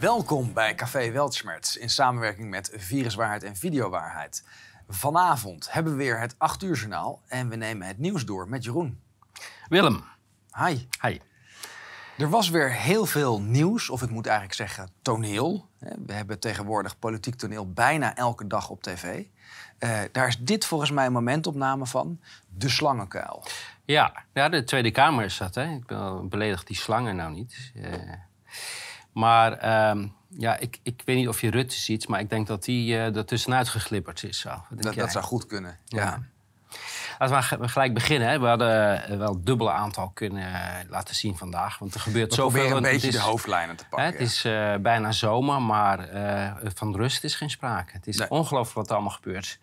Welkom bij Café Weltschmerz in samenwerking met Viruswaarheid en Videowaarheid. Vanavond hebben we weer het 8 uur journaal en we nemen het nieuws door met Jeroen. Willem. Hi. Hi. Er was weer heel veel nieuws, of ik moet eigenlijk zeggen toneel. We hebben tegenwoordig politiek toneel bijna elke dag op tv. Uh, daar is dit volgens mij een momentopname van. De slangenkuil. Ja, ja de Tweede Kamer is dat. Hè? Ik beledig die slangen nou niet. Uh, maar uh, ja, ik, ik weet niet of je Rutte ziet, maar ik denk dat die uh, er tussenuit geglipperd is. Zo. Dat, dat, zou goed kunnen, ja. ja. Laten we gelijk beginnen. Hè. We hadden eh, wel het dubbele aantal kunnen eh, laten zien vandaag. Want er gebeurt we zoveel. We een beetje is, de hoofdlijnen te pakken. Hè, het is uh, bijna zomer, maar uh, van rust is geen sprake. Het is nee. ongelooflijk wat er allemaal gebeurt.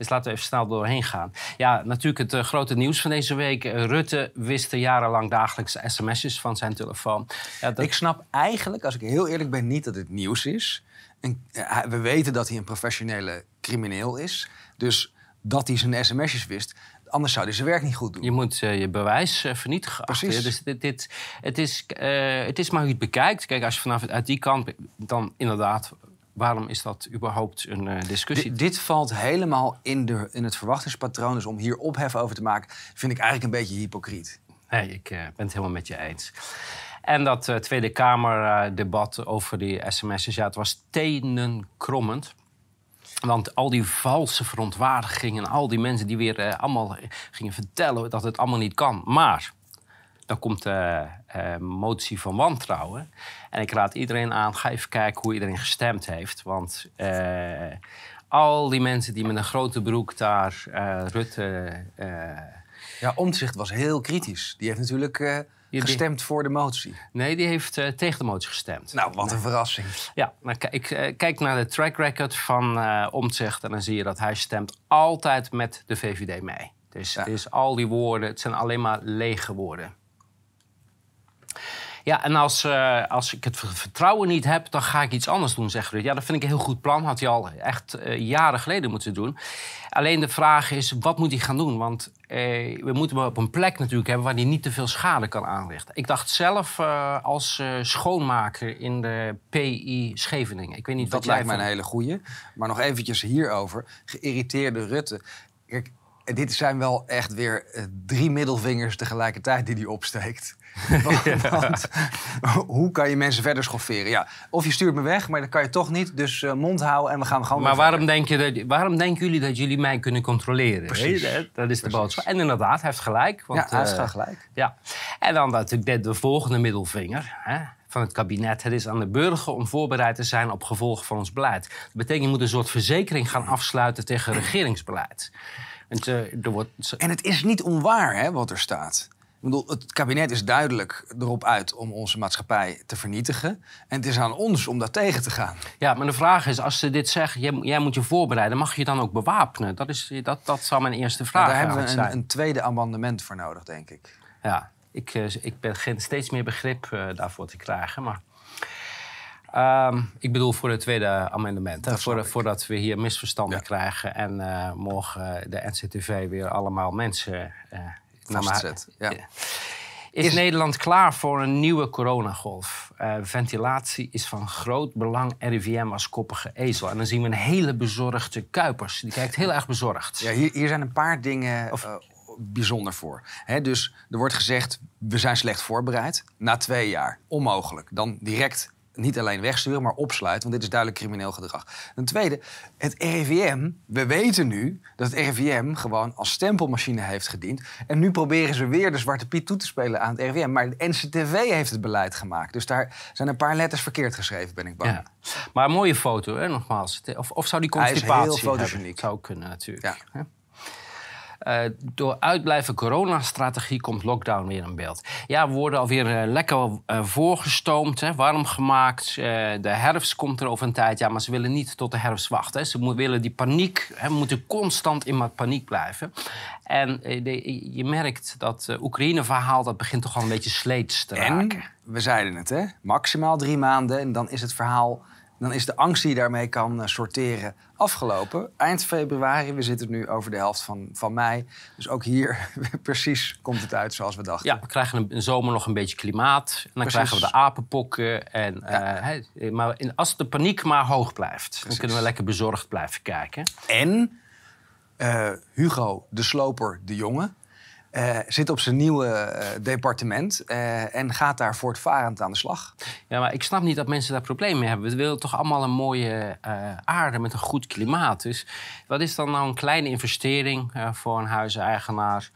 Dus laten we even snel doorheen gaan. Ja, natuurlijk het uh, grote nieuws van deze week. Rutte wist jarenlang dagelijks sms'jes van zijn telefoon. Ja, dat... Ik snap eigenlijk, als ik heel eerlijk ben, niet dat het nieuws is. En, we weten dat hij een professionele crimineel is. Dus dat hij zijn sms'jes wist, Anders zou hij zijn werk niet goed doen. Je moet uh, je bewijs uh, vernietigen. Precies. Dus dit, dit, het, is, uh, het is maar hoe je het bekijkt. Kijk, als je vanaf uit die kant... dan inderdaad, waarom is dat überhaupt een discussie? D dit valt helemaal in, de, in het verwachtingspatroon. Dus om hier ophef over te maken... vind ik eigenlijk een beetje hypocriet. Nee, ik ben het helemaal met je eens. En dat Tweede Kamer-debat over die sms'jes... ja, het was tenenkrommend. Want al die valse verontwaardigingen, al die mensen die weer allemaal gingen vertellen dat het allemaal niet kan. Maar dan komt de uh, motie van wantrouwen. En ik raad iedereen aan, ga even kijken hoe iedereen gestemd heeft. Want uh, al die mensen die met een grote broek daar Rutte... ja, Omtzigt was heel kritisch. Die heeft natuurlijk gestemd voor de motie? Nee, die heeft uh, tegen de motie gestemd. Nou, wat een verrassing. Ja, maar ik uh, kijk naar de track record van uh, Omtzigt... en dan zie je dat hij stemt altijd met de VVD mee. Dus ja. het is al die woorden, het zijn alleen maar lege woorden. Ja, en als, uh, als ik het vertrouwen niet heb, dan ga ik iets anders doen, zegt Rutte. Ja, dat vind ik een heel goed plan. Had hij al echt uh, jaren geleden moeten doen. Alleen de vraag is, wat moet hij gaan doen? Want uh, we moeten hem op een plek natuurlijk hebben waar hij niet te veel schade kan aanrichten. Ik dacht zelf als schoonmaker in de PI Scheveningen. Ik weet niet dat lijkt mij een hele goeie. Maar nog eventjes hierover. Geïrriteerde Rutte. Kijk, dit zijn wel echt weer drie middelvingers tegelijkertijd die hij opsteekt. Want, hoe kan je mensen verder schofferen? Ja, of je stuurt me weg, maar dat kan je toch niet. Dus uh, mond houden en we gaan gewoon. Maar waarom, denk je dat, waarom denken jullie dat jullie mij kunnen controleren? Precies. Dat, dat is de boodschap. En inderdaad, hij heeft gelijk. Want, ja, hij heeft uh, gelijk. Ja. En dan natuurlijk de volgende middelvinger. Hè? van het kabinet. Het is aan de burger om voorbereid te zijn op gevolgen van ons beleid. Dat betekent, je moet een soort verzekering gaan afsluiten tegen regeringsbeleid. En, er wordt... en het is niet onwaar hè, wat er staat. Ik bedoel, het kabinet is duidelijk erop uit om onze maatschappij te vernietigen. En het is aan ons om dat tegen te gaan. Ja, maar de vraag is, als ze dit zeggen, jij, jij moet je voorbereiden, mag je dan ook bewapenen? Dat, is, dat, dat zou mijn eerste vraag zijn. daar hebben we een, een, tweede amendement voor nodig, denk ik. Ja, ik, eh, ik begin steeds meer begrip uh, daarvoor te krijgen. Maar um, ik bedoel voor het tweede amendement. Hè, voor, voordat we hier misverstanden ja. krijgen en uh, morgen de NCTV weer allemaal mensen vastzet. Ja. Is, is, Nederland klaar voor een nieuwe coronagolf? Uh, ventilatie is van groot belang. RIVM als koppige ezel. En dan zien we een hele bezorgde Kuipers. Die kijkt heel erg bezorgd. Ja, hier, hier zijn een paar dingen of, uh, bijzonder voor. He, dus er wordt gezegd, we zijn slecht voorbereid. Na twee jaar, onmogelijk. Dan direct niet alleen wegsturen, maar opsluiten. Want dit is duidelijk crimineel gedrag. Een tweede, het RIVM. We weten nu dat het RIVM gewoon als stempelmachine heeft gediend. En nu proberen ze weer de Zwarte Piet toe te spelen aan het RIVM. Maar de NCTV heeft het beleid gemaakt. Dus daar zijn een paar letters verkeerd geschreven, ben ik bang. Ja. Maar een mooie foto, hè, nogmaals. Of, of zou die constipatie Hij is heel fotogeniek. Zou kunnen natuurlijk. Ja. Uh, door uitblijven coronastrategie komt lockdown weer in beeld. Ja, we worden alweer uh, lekker uh, voorgestoomd, hè, warm gemaakt. de herfst komt er over een tijd. Ja, maar ze willen niet tot de herfst wachten. Hè. Ze willen die paniek, hè, moeten constant in paniek blijven. En de, je merkt dat het Oekraïne-verhaal... dat begint toch al een beetje sleets te raken. En, we zeiden het, hè? maximaal drie maanden... en dan is het verhaal dan is de angst die je daarmee kan eh, sorteren afgelopen. Eind februari, we zitten nu over de helft van, van mei. Dus ook hier precies komt het uit zoals we dachten. Ja, we krijgen een, zomer nog een beetje klimaat. En dan krijgen we de apenpokken. En, eh, maar in, als de paniek maar hoog blijft, dan kunnen we lekker bezorgd blijven kijken. En uh, Hugo de Sloper de Jonge uh, zit op zijn nieuwe uh, departement uh, en gaat daar voortvarend aan de slag. Ja, maar ik snap niet dat mensen daar problemen mee hebben. We willen toch allemaal een mooie aarde met een goed klimaat. Dus wat is dan nou een kleine investering voor een huiseigenaar?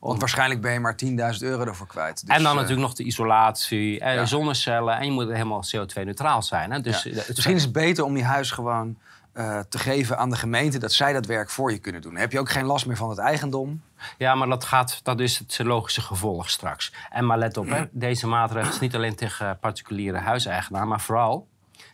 Want waarschijnlijk ben je maar 10.000 euro ervoor kwijt. Dus, en dan natuurlijk nog de isolatie, ja. zonnecellen. En je moet helemaal CO2-neutraal zijn. Hè? Dus, ja. Misschien is het beter om die huis gewoon uh, te geven aan de gemeente dat zij dat werk voor je kunnen doen. Dan heb je ook geen last meer van het eigendom. Ja, maar dat, gaat, dat is het logische gevolg straks. En maar let op, hè, deze maatregel is niet alleen tegen particuliere huiseigenaren, maar vooral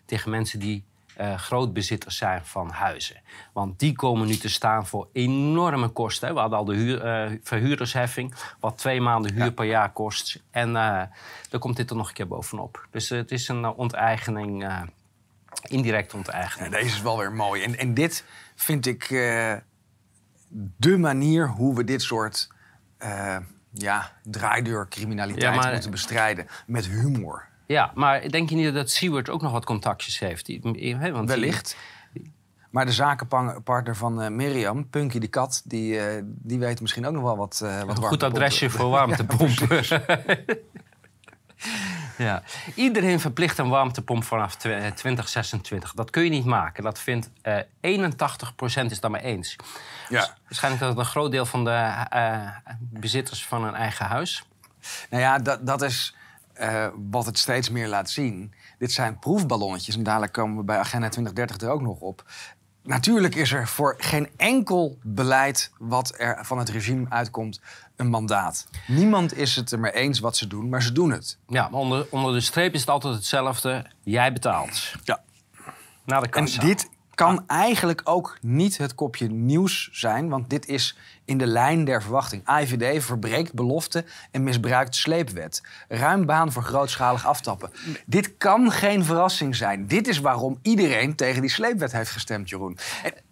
tegen mensen die uh, grootbezitters zijn van huizen. Want die komen nu te staan voor enorme kosten. Hè. We hadden al de huur, uh, verhuurdersheffing, wat twee maanden huur per jaar kost. En uh, dan komt dit er nog een keer bovenop. Dus het is een onteigening indirect onteigenen. Ja, deze is wel weer mooi. En, en dit vind ik uh, de manier hoe we dit soort uh, ja, draaideurcriminaliteit ja, moeten bestrijden. Met humor. Ja, maar denk je niet dat Seward ook nog wat contactjes heeft? Want Wellicht. Maar de zakenpartner van uh, Mirjam, Punky de Kat, die, uh, die weet misschien ook nog wel wat, uh, wat Een goed adresje voor warmtepompen. Ja. Iedereen verplicht een warmtepomp vanaf 2026. Dat kun je niet maken. Dat vindt uh, eh, 81% is daarmee eens. Ja. waarschijnlijk dat het een groot deel van de uh, bezitters van een eigen huis. Nou ja, dat, dat is uh, wat het steeds meer laat zien. Dit zijn proefballonnetjes. En dadelijk komen we bij Agenda 2030 er ook nog op. Natuurlijk is er voor geen enkel beleid wat er van het regime uitkomt een mandaat. Niemand is het er mee eens wat ze doen, maar ze doen het. Ja, maar onder, onder de streep is het altijd hetzelfde. Jij betaalt. Ja. Naar de kassa. En dit kan eigenlijk ook niet het kopje nieuws zijn, want dit is in de lijn der verwachting. AIVD verbreekt belofte en misbruikt sleepwet. Ruim baan voor grootschalig aftappen. Dit kan geen verrassing zijn. Dit is waarom iedereen tegen die sleepwet heeft gestemd, Jeroen.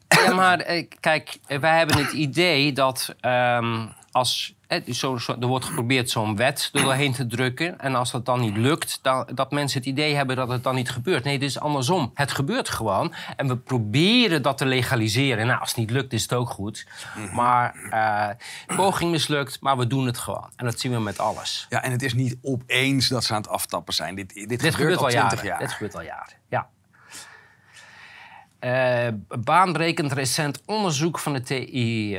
Ja, maar eh, kijk, wij hebben het idee dat um, als zo, er wordt geprobeerd zo'n wet er doorheen te drukken. En als dat dan niet lukt, dan, dat mensen het idee hebben dat het dan niet gebeurt. Nee, het is andersom. Het gebeurt gewoon. En we proberen dat te legaliseren. Nou, als het niet lukt, is het ook goed. Mhm. Maar uh, poging mislukt, maar we doen het gewoon. En dat zien we met alles. Ja, en het is niet opeens dat ze aan het aftappen zijn. Dit, dit, dit gebeurt, al 20 jaar. Dit gebeurt al jaren, ja. Uh, baanbrekend recent onderzoek van de TI,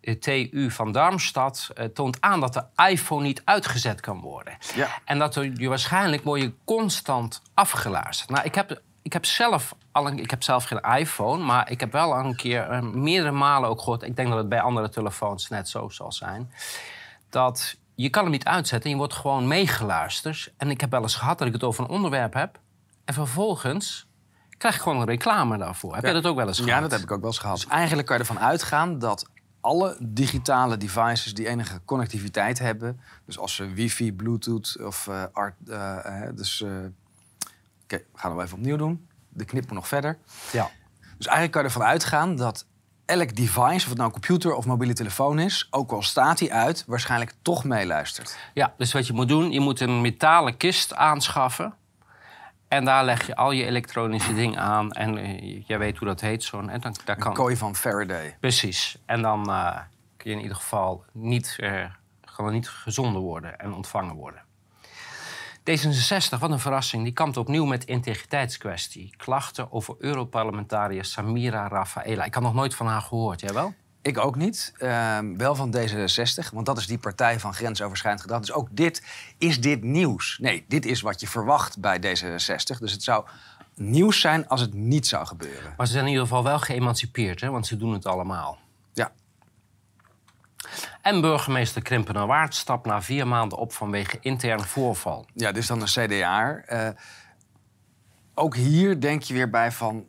uh, TU van Darmstad uh, toont aan dat de iPhone niet uitgezet kan worden. Ja. En dat je waarschijnlijk word je constant afgeluisterd. Nou, ik heb, ik heb zelf al een, ik heb zelf geen iPhone, maar ik heb wel een keer meerdere malen ook gehoord. Ik denk dat het bij andere telefoons net zo zal zijn. Dat je kan hem niet uitzetten en je wordt gewoon meegeluisterd. En ik heb wel eens gehad dat ik het over een onderwerp heb. En vervolgens krijg je gewoon een reclame daarvoor. Heb je dat ook wel eens gehad? Ja, dat heb ik ook wel eens gehad. Dus eigenlijk kan je ervan uitgaan dat alle digitale devices die enige connectiviteit hebben... dus als ze wifi, bluetooth of uh, art... Uh, dus, uh, Oké, okay, we gaan hem even opnieuw doen. De knip nog verder. Ja. Dus eigenlijk kan je ervan uitgaan dat elk device, of het nou een computer of mobiele telefoon is, ook al staat hij uit, waarschijnlijk toch meeluistert. Ja, dus wat je moet doen, je moet een metalen kist aanschaffen. En daar leg je al je elektronische dingen aan. En uh, jij weet hoe dat heet. Zo'n, en dan, daar kan... Een kooi van Faraday. Precies. En dan uh, kun je in ieder geval niet, uh, gewoon niet gezonden worden en ontvangen worden. D66, wat een verrassing, die kampt opnieuw met integriteitskwestie. Klachten over Europarlementariër Samira Rafaela. Ik had nog nooit van haar gehoord, jij wel? Ik ook niet. Ehm, wel van D66, want dat is die partij van grensoverschrijdend gedrag. Dus ook dit is dit nieuws. Nee, dit is wat je verwacht bij D66. Dus het zou nieuws zijn als het niet zou gebeuren. Maar ze zijn in ieder geval wel geëmancipeerd, hè? want ze doen het allemaal. Ja. En burgemeester Krimpener Waard stapt na vier maanden op vanwege intern voorval. Ja, dit is dan een CDA. Uh, eh, ook hier denk je weer bij van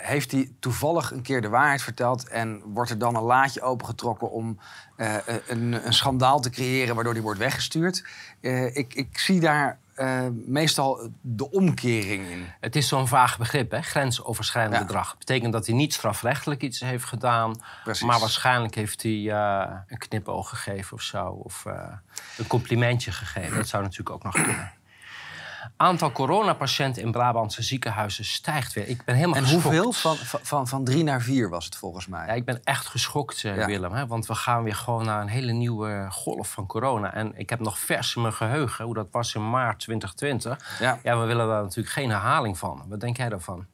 heeft hij toevallig een keer de waarheid verteld en wordt er dan een laadje opengetrokken om uh, een, een, schandaal te creëren waardoor hij wordt weggestuurd? Uh, ik, ik, zie daar uh, meestal de omkering in? Het is zo'n vaag begrip, hè? grensoverschrijdend Ja. gedrag. betekent dat hij niet strafrechtelijk iets heeft gedaan... Precies. maar waarschijnlijk heeft hij een knipoog gegeven of zo... of een complimentje gegeven. Dat zou natuurlijk ook nog kunnen. Aantal coronapatiënten in Brabantse ziekenhuizen stijgt weer. Ik ben helemaal En geschokt. hoeveel? Van, van, van, drie naar vier was het volgens mij. Ja, ik ben echt geschokt, eh, Ja. Willem. Hè? Want we gaan weer gewoon naar een hele nieuwe golf van corona. En ik heb nog vers in mijn geheugen hoe dat was in maart 2020. Ja. Ja, we willen daar natuurlijk geen herhaling van. Wat denk jij daarvan?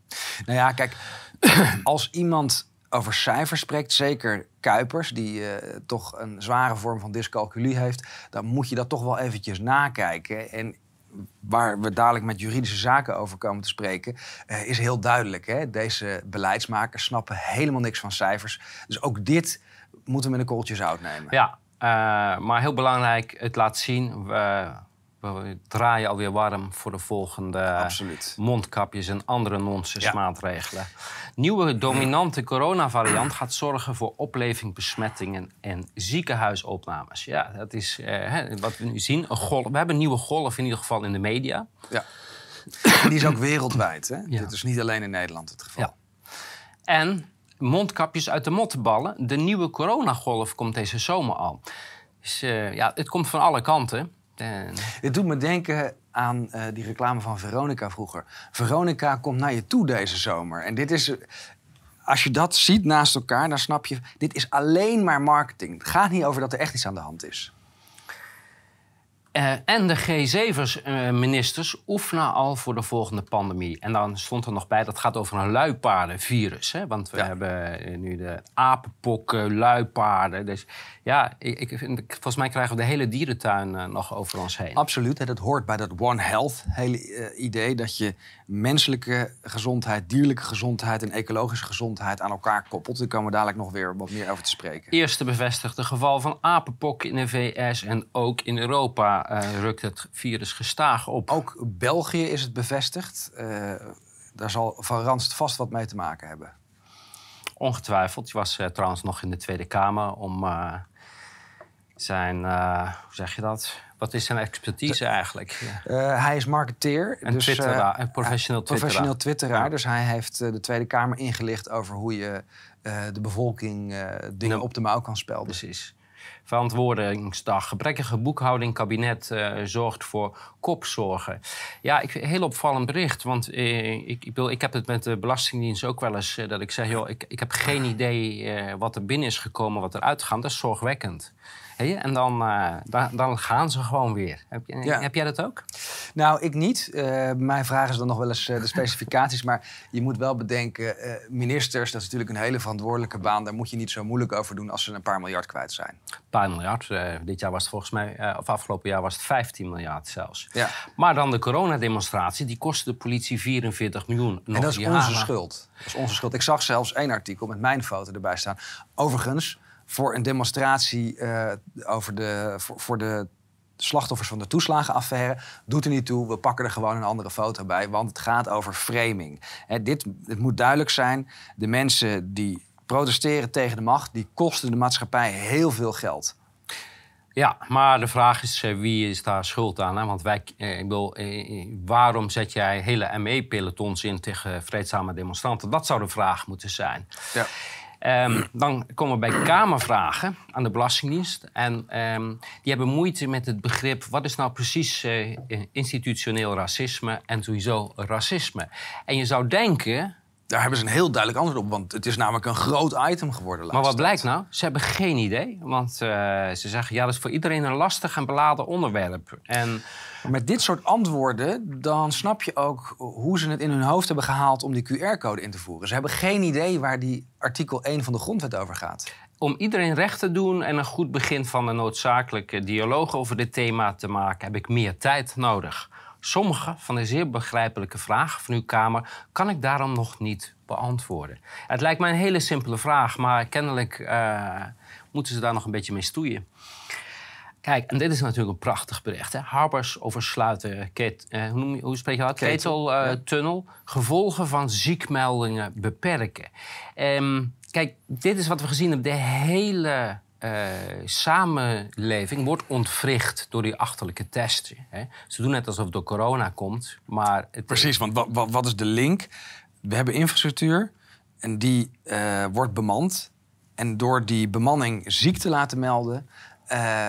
Nou ja, kijk, als iemand over cijfers spreekt, zeker Kuipers, die eh, toch een zware vorm van dyscalculie heeft, dan moet je dat toch wel eventjes nakijken. En waar we dadelijk met juridische zaken over komen te spreken, eh, is heel duidelijk. Hè? Deze beleidsmakers snappen helemaal niks van cijfers. Dus ook dit moeten we met een korreltje zout nemen. Ja, eh, maar heel belangrijk, het laat zien. We draaien alweer warm voor de volgende Absoluut. mondkapjes en andere nonsens Ja. Nieuwe dominante coronavariant gaat zorgen voor opleving, besmettingen en ziekenhuisopnames. Ja, dat is eh, wat we nu zien. Een golf. We hebben een nieuwe golf in ieder geval in de media. Ja. En die is ook wereldwijd. Hè? Ja. Dit is niet alleen in Nederland het geval. Ja. En mondkapjes uit de mottenballen. De nieuwe coronagolf komt deze zomer al. Dus, ja, het komt van alle kanten. Dit doet me denken aan eh, die reclame van Veronica vroeger. Veronica komt naar je toe deze zomer. En dit is. eh, Als je dat ziet naast elkaar, dan snap je. Dit is alleen maar marketing. Het gaat niet over dat er echt iets aan de hand is. Eh, en de G7-ministers oefenen al voor de volgende pandemie. En dan stond er nog bij, dat gaat over een luipaardenvirus. Hè? Want we Ja. hebben eh, nu de apenpokken, luipaarden. Dus ja, ik, ik, volgens mij krijgen we de hele dierentuin eh, nog over ons heen. Absoluut. hè, Dat hoort bij dat One Health hele eh, idee. Dat je menselijke gezondheid, dierlijke gezondheid en ecologische gezondheid aan elkaar koppelt. Daar komen we dadelijk nog weer wat meer over te spreken. Eerste bevestigde geval van apenpokken in de VS en ook in Europa eh, rukt het virus gestaag op. Ook België is het bevestigd. Eh, daar zal Van Ranst vast wat mee te maken hebben. Ongetwijfeld. Je was eh, trouwens nog in de Tweede Kamer om zijn, hoe zeg je dat? Wat is zijn expertise eigenlijk? Eh, hij is marketeer. Een dus, twitteraar, eh, een professioneel hij- professioneel twitteraar. twitteraar. Dus hij heeft eh, de Tweede Kamer ingelicht over hoe je de bevolking dingen op de mouw kan spelden. Precies. Verantwoordingsdag, gebrekkige boekhouding, kabinet zorgt voor kopzorgen. Ja, ik, heel opvallend bericht. Want ik, ik, bedoel, ik heb het met de Belastingdienst ook wel eens dat ik zeg: joh, ik, ik heb geen idee wat er binnen is gekomen, wat eruit gaat. Dat is zorgwekkend. En dan, eh, dan, dan gaan ze gewoon weer. Heb, Ja. heb jij dat ook? Nou, ik niet. Eh, mijn vraag is dan nog wel eens eh, de specificaties. Maar je moet wel bedenken, ministers, dat is natuurlijk een hele verantwoordelijke baan. Daar moet je niet zo moeilijk over doen als ze een paar miljard kwijt zijn. Een paar miljard. Dit jaar was het volgens mij, of afgelopen jaar was het 15 miljard zelfs. Ja. Maar dan de coronademonstratie, die kostte de politie 44 miljoen. Nog en dat is onze schuld. Dat is onze schuld. Ik zag zelfs één artikel met mijn foto erbij staan. Overigens, voor een demonstratie eh, over de, voor, voor de slachtoffers van de toeslagenaffaire... doet er niet toe, we pakken er gewoon een andere foto bij. Want het gaat over framing. Hè, dit, het moet duidelijk zijn, de mensen die protesteren tegen de macht... die kosten de maatschappij heel veel geld. Ja, maar de vraag is eh, wie is daar schuld aan? Hè? Want wij, eh, ik eh, waarom zet jij hele ME-pelotons in tegen vreedzame demonstranten? Dat zou de vraag moeten zijn. Ja. Ehm, dan komen we bij Kamervragen aan de Belastingdienst. En ehm, die hebben moeite met het begrip... wat is nou precies eh, institutioneel racisme en sowieso racisme? En je zou denken... Daar hebben ze een heel duidelijk antwoord op. Want het is namelijk een groot item geworden. Maar wat blijkt nou? Ze hebben geen idee. Want eh, ze zeggen, ja, dat is voor iedereen een lastig en beladen onderwerp. En met dit soort antwoorden, dan snap je ook hoe ze het in hun hoofd hebben gehaald om die QR-code in te voeren. Ze hebben geen idee waar die artikel 1 van de grondwet over gaat. om iedereen recht te doen en een goed begin van een noodzakelijke dialoog over dit thema te maken, heb ik meer tijd nodig. Sommige van de zeer begrijpelijke vragen van uw Kamer kan ik daarom nog niet beantwoorden. Het lijkt mij een hele simpele vraag, maar kennelijk eh, moeten ze daar nog een beetje mee stoeien. Kijk, en dit is natuurlijk een prachtig bericht. Hè? Harbers oversluiten, ket, eh, hoe, noem je- hoe spreek je dat? Ketel, Keteltunnel. Gevolgen van ziekmeldingen beperken. Ehm, kijk, dit is wat we gezien hebben de hele eh, samenleving wordt ontwricht door die achterlijke testen. Hè. Ze doen net alsof het door corona komt, maar... Het, Precies, want wat, wat, wat is de link? We hebben infrastructuur en die eh, wordt bemand. En door die bemanning ziek te laten melden, eh,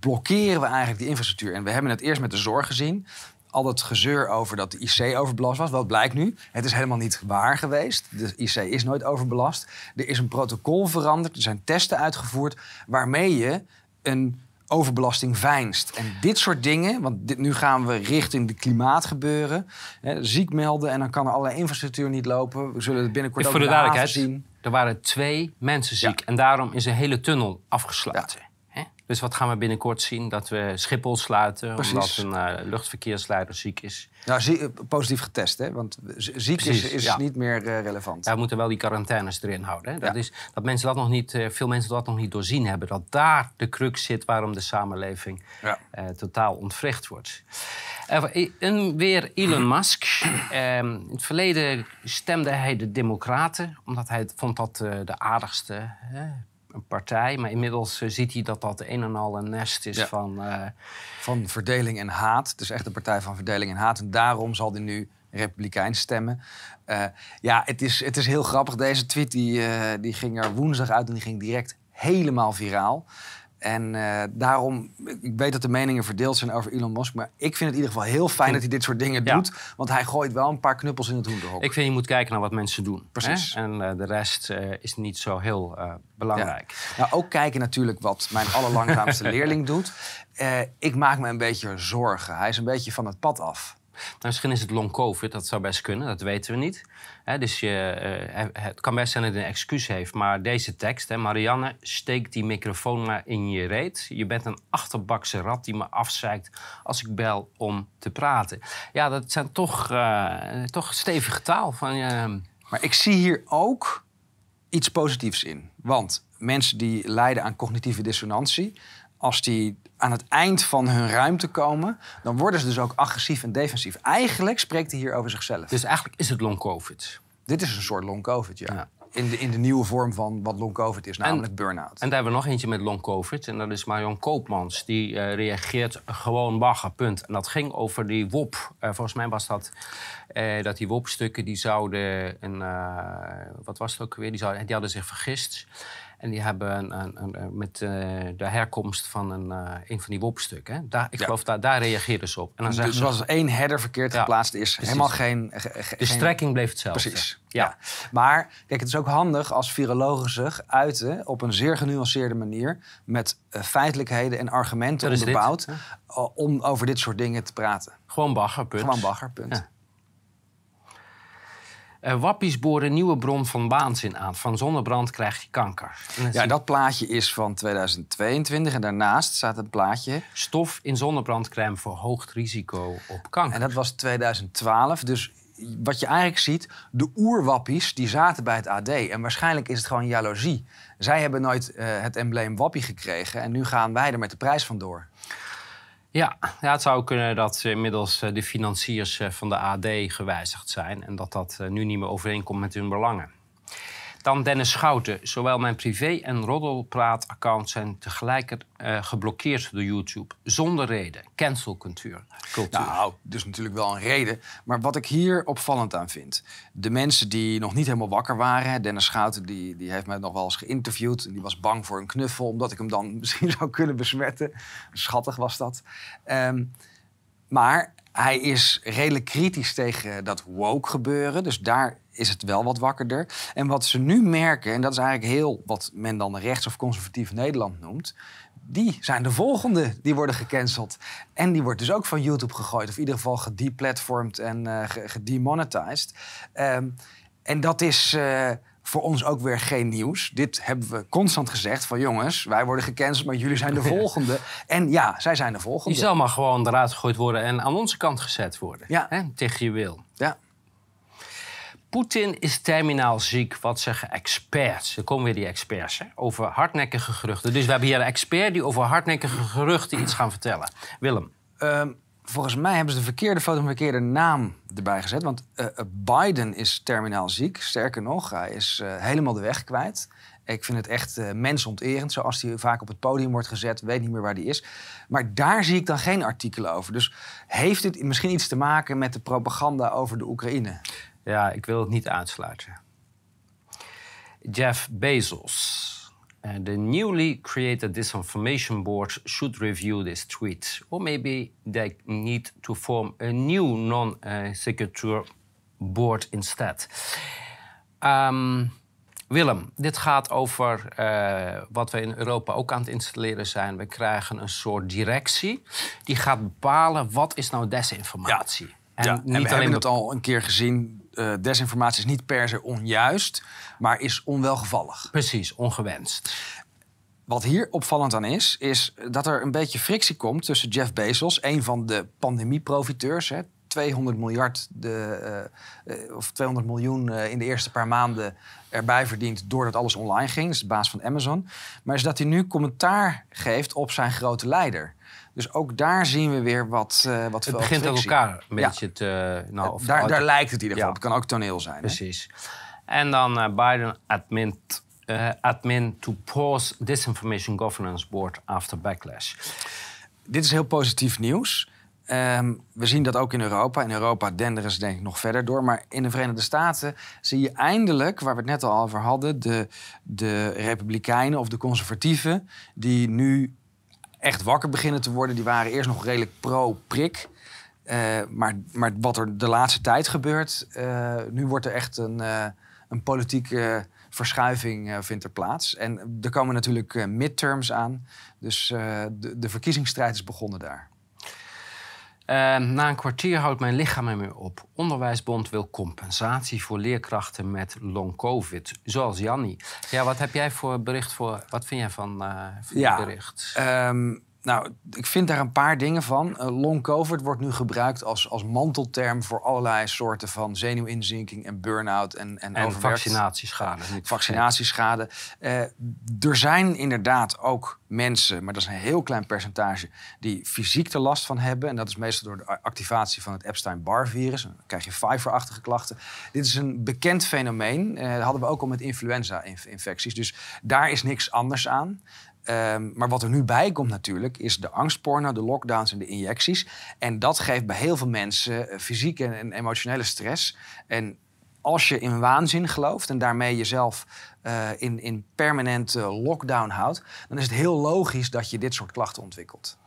blokkeren we eigenlijk die infrastructuur. En we hebben het eerst met de zorg gezien. Al dat gezeur over dat de IC overbelast was. Wat blijkt nu? Het is helemaal niet waar geweest. De IC is nooit overbelast. Er is een protocol veranderd. Er zijn testen uitgevoerd waarmee je een overbelasting veinst. En dit soort dingen, want dit, nu gaan we richting de klimaatgebeuren. Hè, ziek melden en dan kan er allerlei infrastructuur niet lopen. We zullen het binnenkort ook voor de in haven duidelijkheid, zien. er waren twee mensen ziek. Ja. En daarom is een hele tunnel afgesloten. Dus wat gaan we binnenkort zien? Dat we Schiphol sluiten Precies. omdat een eh, luchtverkeersleider ziek is. Nou, zie- eh, positief getest, hè? want ziek is, Precies, is ja. niet meer eh, relevant. Daar moeten wel die quarantaines erin houden. Hè? Dat Ja. is, dat mensen dat nog niet, veel mensen dat nog niet doorzien hebben. Dat daar de crux zit waarom de samenleving Ja. totaal ontwricht wordt. En weer Elon Musk. Eh, in het verleden stemde hij de Democraten, omdat hij vond dat de aardigste hè, een partij. Maar inmiddels eh, ziet hij dat dat een en al een nest is Ja. van. eh, Van verdeling en haat. Het is echt een partij van verdeling en haat. En daarom zal hij nu republikeins stemmen. Eh, ja, het is, het is heel grappig. Deze tweet die, die ging er woensdag uit en die ging direct helemaal viraal. En eh, daarom, ik weet dat de meningen verdeeld zijn over Elon Musk. Maar ik vind het in ieder geval heel fijn dat hij dit soort dingen Ja. doet. Want hij gooit wel een paar knuppels in het hoenderhok. ik vind je moet kijken naar wat mensen doen. Precies. Hè? En eh, de rest eh, is niet zo heel belangrijk. Nou, ook kijken natuurlijk wat mijn allerlangzaamste leerling doet. Ik maak me een beetje zorgen. Hij is een beetje van het pad af. Nou, misschien is het long covid, dat zou best kunnen, dat weten we niet. Dus je, eh, het kan best zijn dat hij een excuus heeft. Maar deze tekst, Marianne, steek die microfoon maar in je reet. Je bent een achterbakse rat die me afzeikt als ik bel om te praten. Ja, dat zijn toch, eh, toch stevige taal. Van, eh, Maar ik zie hier ook iets positiefs in. Want mensen die lijden aan cognitieve dissonantie, als die aan het eind van hun ruimte komen, dan worden ze dus ook agressief en defensief. Eigenlijk spreekt hij hier over zichzelf. dus eigenlijk is het long covid. Dit is een soort long covid, ja. Ja. In, de, in de nieuwe vorm van wat long covid is, namelijk burn-out. En daar hebben we nog eentje met long covid. En dat is Marion Koopmans. Die eh, reageert gewoon bagger, punt. En dat ging over die WOP. Eh, volgens mij was dat eh, dat die WOP-stukken... die zouden... Een, wat was het ook weer? Die, zouden, die hadden zich vergist. En die hebben een, een, een- een- met eh, de herkomst van een, eh, een van die WOP-stukken... Daar, ik Ja. geloof, daar, daar reageerden ze op. En dan zeggen Dus ze... als één header verkeerd Ja, geplaatst is, precies. helemaal geen... ge- ge- De geen- strekking bleef hetzelfde. Precies. Ja. Ja. Maar kijk, het is ook handig als virologen zich uiten op een zeer genuanceerde manier. Met eh, feitelijkheden en argumenten dit, onderbouwd. om over dit soort dingen te praten. Gewoon bagger, punt. Gewoon bagger, Eh, wappies boren nieuwe bron van waanzin aan. Van zonnebrand krijg je kanker. En Ja, dat plaatje is van 2022 en daarnaast staat een plaatje. Stof in zonnebrandcrème verhoogt risico op kanker. En dat was 2012. Dus wat je eigenlijk ziet, de oerwappies die zaten bij het AD. En waarschijnlijk is het gewoon jaloezie. Zij hebben nooit eh, het embleem wappie gekregen. En nu gaan wij er met de prijs vandoor. Ja, ja, het zou kunnen dat inmiddels eh, de financiers eh, van de AD gewijzigd zijn... en dat dat eh, nu niet meer overeenkomt met hun belangen. Dan Dennis Schouten. Zowel mijn privé- en roddelpraat-account zijn tegelijk eh, geblokkeerd door YouTube. Zonder reden. Cancelcultuur. Cultuur. Nou, dus natuurlijk wel een reden. Maar wat ik hier opvallend aan vind. De mensen die nog niet helemaal wakker waren. Dennis Schouten die, die heeft mij nog wel eens geïnterviewd. En die was bang voor een knuffel. Omdat ik hem dan misschien zou kunnen besmetten. Schattig was dat. Ehm, maar hij is redelijk kritisch tegen dat woke gebeuren. Dus daar is het wel wat wakkerder. En wat ze nu merken, en dat is eigenlijk heel wat men dan rechts- of conservatief Nederland noemt. Die zijn de volgende die worden gecanceld. En die wordt dus ook van YouTube gegooid. Of in ieder geval gedeplatformd en ge- gedemonetized. Ehm, en dat is eh, voor ons ook weer geen nieuws. Dit hebben we constant gezegd van jongens, wij worden gecanceld, maar jullie zijn de volgende. En ja, zij zijn de Die volgende. zal maar gewoon eruit gegooid worden en aan onze kant gezet worden. Ja. Hè, tegen je wil. Poetin is terminaal ziek. Wat zeggen experts? Er komen weer die experts hè, over hardnekkige geruchten. Dus we hebben hier een expert die over hardnekkige geruchten iets gaan vertellen. Willem. Ehm, volgens mij hebben ze de verkeerde foto verkeerde naam erbij gezet. Want eh, eh, Biden is terminaal ziek. Sterker nog, hij is eh, helemaal de weg kwijt. Ik vind het echt mensonterend, zoals hij vaak op het podium wordt gezet. Weet niet meer waar die is. Maar daar zie ik dan geen artikelen over. Dus heeft dit misschien iets te maken met de propaganda over de Oekraïne? Ja, ik wil het niet uitsluiten. Jeff Bezos. Uh, the newly created disinformation board should review this tweet. Or maybe they need to form a new non-secure board instead. Um, Willem, dit gaat over uh, wat we in Europa ook aan het installeren zijn. We krijgen een soort directie die gaat bepalen wat is nou desinformatie. Ja. En, ja. niet en we hebben het al een keer gezien. Uh, desinformatie is niet per se onjuist, maar is onwelgevallig. Precies, ongewenst. Wat hier opvallend aan is, is dat er een beetje frictie komt tussen Jeff Bezos, een van de pandemieprofiteurs, 200 miljard de, uh, of 200 miljoen uh, in de eerste paar maanden erbij verdient doordat alles online ging. Dat is de baas van Amazon. Maar is dat hij nu commentaar geeft op zijn grote leider. Dus ook daar zien we weer wat uh, wat Het begint ook elkaar een beetje te... Nou, of daar, daar lijkt het in ieder geval Het kan ook toneel zijn. Precies. Hè? En dan Biden admint uh, admin to pause disinformation governance board after backlash. Dit is heel positief nieuws. Um, we zien dat ook in Europa. In Europa denderen ze denk ik nog verder door. Maar in de Verenigde Staten zie je eindelijk, waar we het net al over hadden, de, de Republikeinen of de Conservatieven, die nu echt wakker beginnen te worden. Die waren eerst nog redelijk pro-prik. Uh, maar, maar wat er de laatste tijd gebeurt, uh, nu wordt er echt een, uh, een politieke verschuiving vindt er plaats. En er komen natuurlijk midterms aan. Dus de, de, verkiezingsstrijd is begonnen daar. Na een kwartier houdt mijn lichaam er mee op. Onderwijsbond wil compensatie voor leerkrachten met long covid, zoals Janni. Ja, wat heb jij voor bericht voor? Wat vind jij van, van ja, bericht? Um, nou, ik vind daar een paar dingen van. Uh, long COVID wordt nu gebruikt als, als mantelterm voor allerlei soorten van zenuwinzinking en burn-out en, en, en vaccinatieschade. Vaccinatieschade. Uh, er zijn inderdaad ook mensen, maar dat is een heel klein percentage, die fysiek er last van hebben. En dat is meestal door de activatie van het Epstein-Barr-virus. Dan krijg je Pfeiffer-achtige klachten. Dit is een bekend fenomeen. Uh, dat hadden we ook al met influenza-infecties. Dus daar is niks anders aan. Um, maar wat er nu bij komt natuurlijk, is de angstporno, de lockdowns en de injecties. En dat geeft bij heel veel mensen uh, fysieke en emotionele stress. En als je in waanzin gelooft en daarmee jezelf uh, in, in permanente lockdown houdt, dan is het heel logisch dat je dit soort klachten ontwikkelt.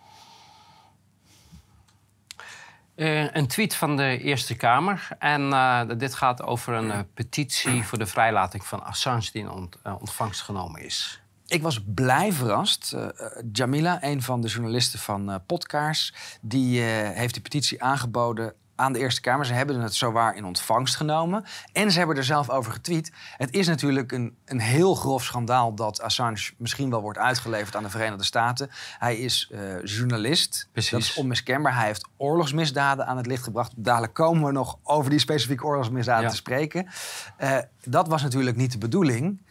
Uh, een tweet van de Eerste Kamer. En dit gaat over een petitie voor de vrijlating van Assange die in ont ontvangst genomen is. Ik was blij verrast. Uh, Jamila, een van de journalisten van uh, Podcaars, die uh, heeft die petitie aangeboden aan de Eerste Kamer. Ze hebben het zowaar in ontvangst genomen. En ze hebben er zelf over getweet. Het is natuurlijk een, een heel grof schandaal dat Assange misschien wel wordt uitgeleverd aan de Verenigde Staten. Hij is journalist. Precies. Dat is onmiskenbaar. Hij heeft oorlogsmisdaden aan het licht gebracht. Dadelijk komen we nog over die specifieke oorlogsmisdaden ja. te spreken. dat was natuurlijk niet de bedoeling.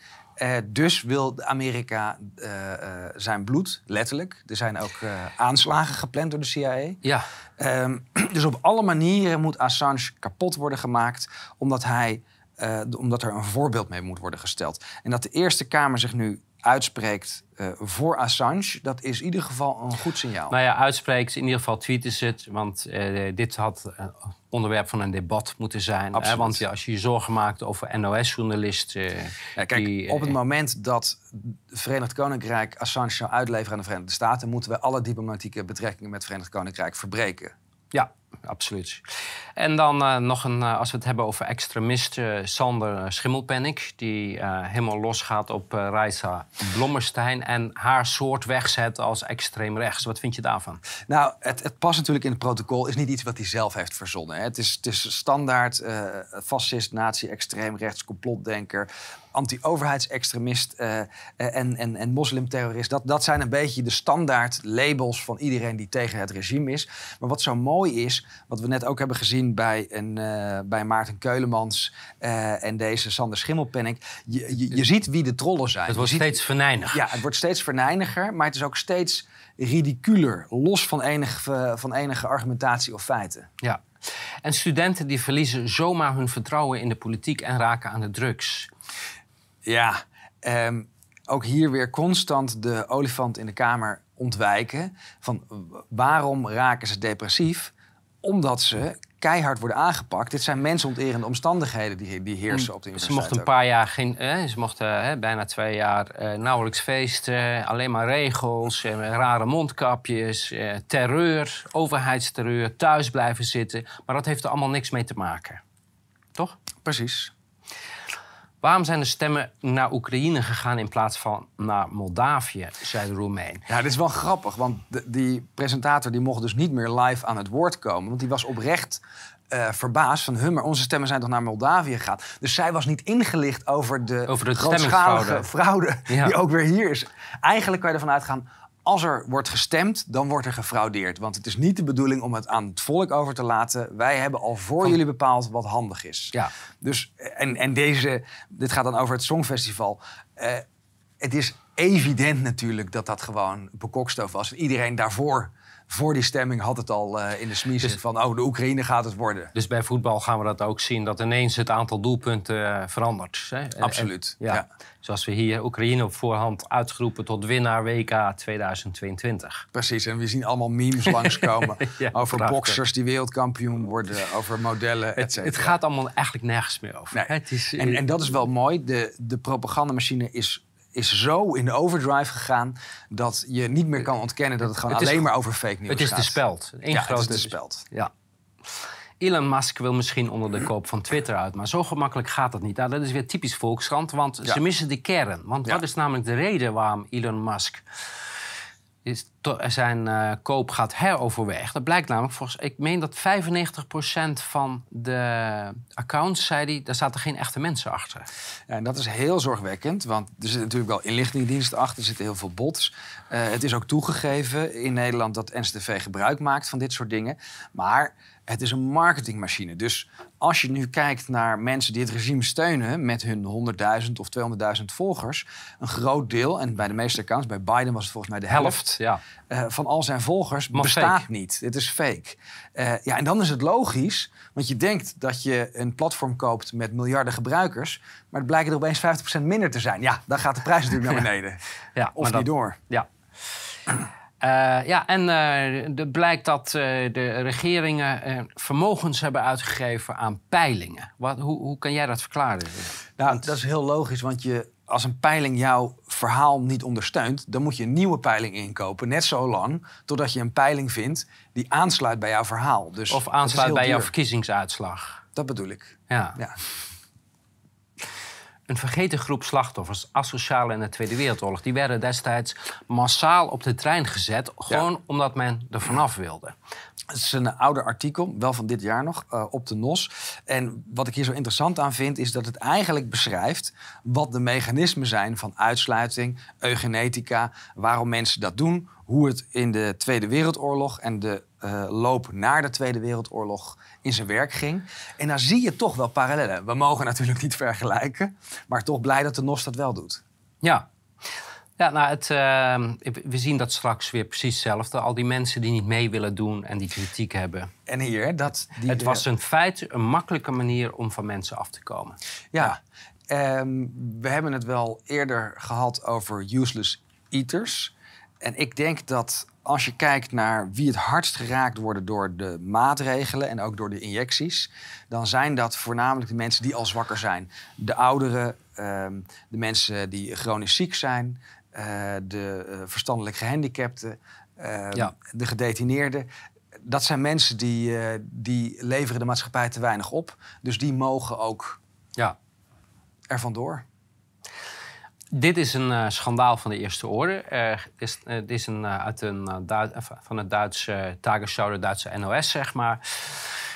Uh, dus wil Amerika uh, uh, zijn bloed, letterlijk. Er zijn ook aanslagen gepland door de CIA. Ja. Um, dus op alle manieren moet Assange kapot worden gemaakt, omdat, hij, omdat er een voorbeeld mee moet worden gesteld. En dat de Eerste Kamer zich nu uitspreekt uh, voor Assange, dat is in ieder geval een goed signaal. Nou ja, uitspreekt, in ieder geval tweeten ze het. Want uh, dit had uh, onderwerp van een debat moeten zijn. Hè? Want ja, als je je zorgen maakt over NOS-journalisten... Ja, kijk, die, op het moment dat het Verenigd Koninkrijk Assange zou uitleveren aan de Verenigde Staten... moeten we alle diplomatieke betrekkingen met het Verenigd Koninkrijk verbreken. Ja, absoluut. En dan uh, nog een, uh, als we het hebben over extremisten, Sander Schimmelpennik, die helemaal losgaat op uh, Reisa Blommerstein en haar soort wegzet als extreem rechts. Wat vind je daarvan? Nou, het, het past natuurlijk in het protocol, is niet iets wat hij zelf heeft verzonnen. Hè. Het, is, het is standaard fascist, nazi, extreem rechts, complotdenker anti-overheidsextremist uh, en, en, en moslimterrorist. Dat, dat zijn een beetje de standaard labels van iedereen die tegen het regime is. Maar wat zo mooi is, wat we net ook hebben gezien bij, een, uh, bij Maarten Keulemans uh, en deze Sander Schimmelpenning. Je, je, je, ziet wie de trollen zijn. Het wordt steeds verneiniger. Ja, het wordt steeds verneiniger, maar het is ook steeds ridiculer, los van enige, van enige argumentatie of feiten. Ja. En studenten die verliezen zomaar hun vertrouwen in de politiek en raken aan de drugs. Ja, um, ook hier weer constant de olifant in de kamer ontwijken. Van waarom raken ze depressief? Omdat ze keihard worden aangepakt. Dit zijn mensonterende omstandigheden die, die heersen op de universiteit. Ze mochten een paar jaar geen, eh, ze mochten eh, bijna twee jaar eh, nauwelijks feesten, alleen maar regels, eh, rare mondkapjes, eh, terreur, overheidsterreur, thuis blijven zitten. Maar dat heeft er allemaal niks mee te maken. Toch? Precies. Waarom zijn de stemmen naar Oekraïne gegaan in plaats van naar Moldavië, zei de Roemeen. Ja, dit is wel grappig, want de, die presentator die mocht dus niet meer live aan het woord komen. Want die was oprecht uh, verbaasd van... Maar onze stemmen zijn toch naar Moldavië gegaan? Dus zij was niet ingelicht over de, over de grootschalige fraude ja. die ook weer hier is. Eigenlijk kan je ervan uitgaan als er wordt gestemd, dan wordt er gefraudeerd. Want het is niet de bedoeling om het aan het volk over te laten. Wij hebben al voor jullie bepaald wat handig is. Ja. Dus, en, en deze, dit gaat dan over het Songfestival. Uh, het is evident natuurlijk dat dat gewoon bekokstof was. Iedereen daarvoor voor die stemming had het al uh, in de smiezen dus, van... oh, de Oekraïne gaat het worden. Dus bij voetbal gaan we dat ook zien... dat ineens het aantal doelpunten uh, verandert. Hè? Absoluut, en, ja. ja. Zoals we hier Oekraïne op voorhand uitgeroepen... tot winnaar WK 2022. Precies, en we zien allemaal memes langskomen... ja, over prachtig. boxers die wereldkampioen worden... over modellen, et het, het, gaat allemaal eigenlijk nergens meer over. Nee. Het is, en, en dat is wel mooi. De, de propagandamachine is is zo in de overdrive gegaan dat je niet meer kan ontkennen dat het gewoon alleen maar over fake news gaat. Het is de speld. Eén ja, grote het is de speld. Ja. Elon Musk wil misschien onder de koop van Twitter uit, maar zo gemakkelijk gaat dat niet. Nou, dat is weer typisch Volkskrant, want ze missen de kern. Want wat is namelijk de reden waarom Elon Musk zijn uh, koop gaat heroverwegen. Dat blijkt namelijk, volgens, ik meen dat 95% van de accounts, zei hij, daar zaten geen echte mensen achter. Ja, en dat is heel zorgwekkend, want er zitten natuurlijk wel inlichtingendiensten achter, er zitten heel veel bots. Uh, het is ook toegegeven in Nederland dat NCTV gebruik maakt van dit soort dingen. Maar het is een marketingmachine. Dus als je nu kijkt naar mensen die het regime steunen met hun 100.000 of 200.000 volgers, een groot deel, en bij de meeste accounts, bij Biden was het volgens mij de helft, ja. uh, van al zijn volgers bestaat niet. Het is fake. Uh, ja, en dan is het logisch, want je denkt dat je een platform koopt met miljarden gebruikers, maar het blijkt er opeens 50% minder te zijn. Ja, dan gaat de prijs natuurlijk naar beneden. Ja, of niet dat, door. Ja. Uh, ja, en uh, er blijkt dat uh, de regeringen vermogens hebben uitgegeven aan peilingen. Wat, hoe, hoe kan jij dat verklaren? Nou, want... dat is heel logisch, want je, als een peiling jouw verhaal niet ondersteunt, dan moet je een nieuwe peiling inkopen. Net zo lang totdat je een peiling vindt die aansluit bij jouw verhaal. Dus of aansluit bij duur. jouw verkiezingsuitslag. Dat bedoel ik. Ja. ja. Een vergeten groep slachtoffers, asocialen in de Tweede Wereldoorlog, die werden destijds massaal op de trein gezet, gewoon omdat men er vanaf wilde. Het is een ouder artikel, wel van dit jaar nog, uh, op de NOS. En wat ik hier zo interessant aan vind, is dat het eigenlijk beschrijft wat de mechanismen zijn van uitsluiting, eugenetica, waarom mensen dat doen, hoe het in de Tweede Wereldoorlog en de uh, loop naar de Tweede Wereldoorlog in zijn werk ging. En daar zie je toch wel parallellen. We mogen natuurlijk niet vergelijken, maar toch blij dat de NOS dat wel doet. Ja. Ja, nou, het, uh, we zien dat straks weer precies hetzelfde. Al die mensen die niet mee willen doen en die kritiek hebben. En hier, dat... Die, het was een feit een makkelijke manier om van mensen af te komen. Ja, ja. Um, we hebben het wel eerder gehad over useless eaters. En ik denk dat als je kijkt naar wie het hardst geraakt worden door de maatregelen en ook door de injecties, dan zijn dat voornamelijk de mensen die al zwakker zijn. De ouderen, ehm, de mensen die chronisch ziek zijn, uh, de uh, verstandelijk gehandicapten, ja. de gedetineerden. Dat zijn mensen die, eh, die leveren de maatschappij te weinig op. Dus die mogen ook ja. er vandoor. Dit is een uh, schandaal van de eerste orde. Dit is, dit is een, uit een, van het Duitse Tagesschau, de Duitse NOS, zeg maar.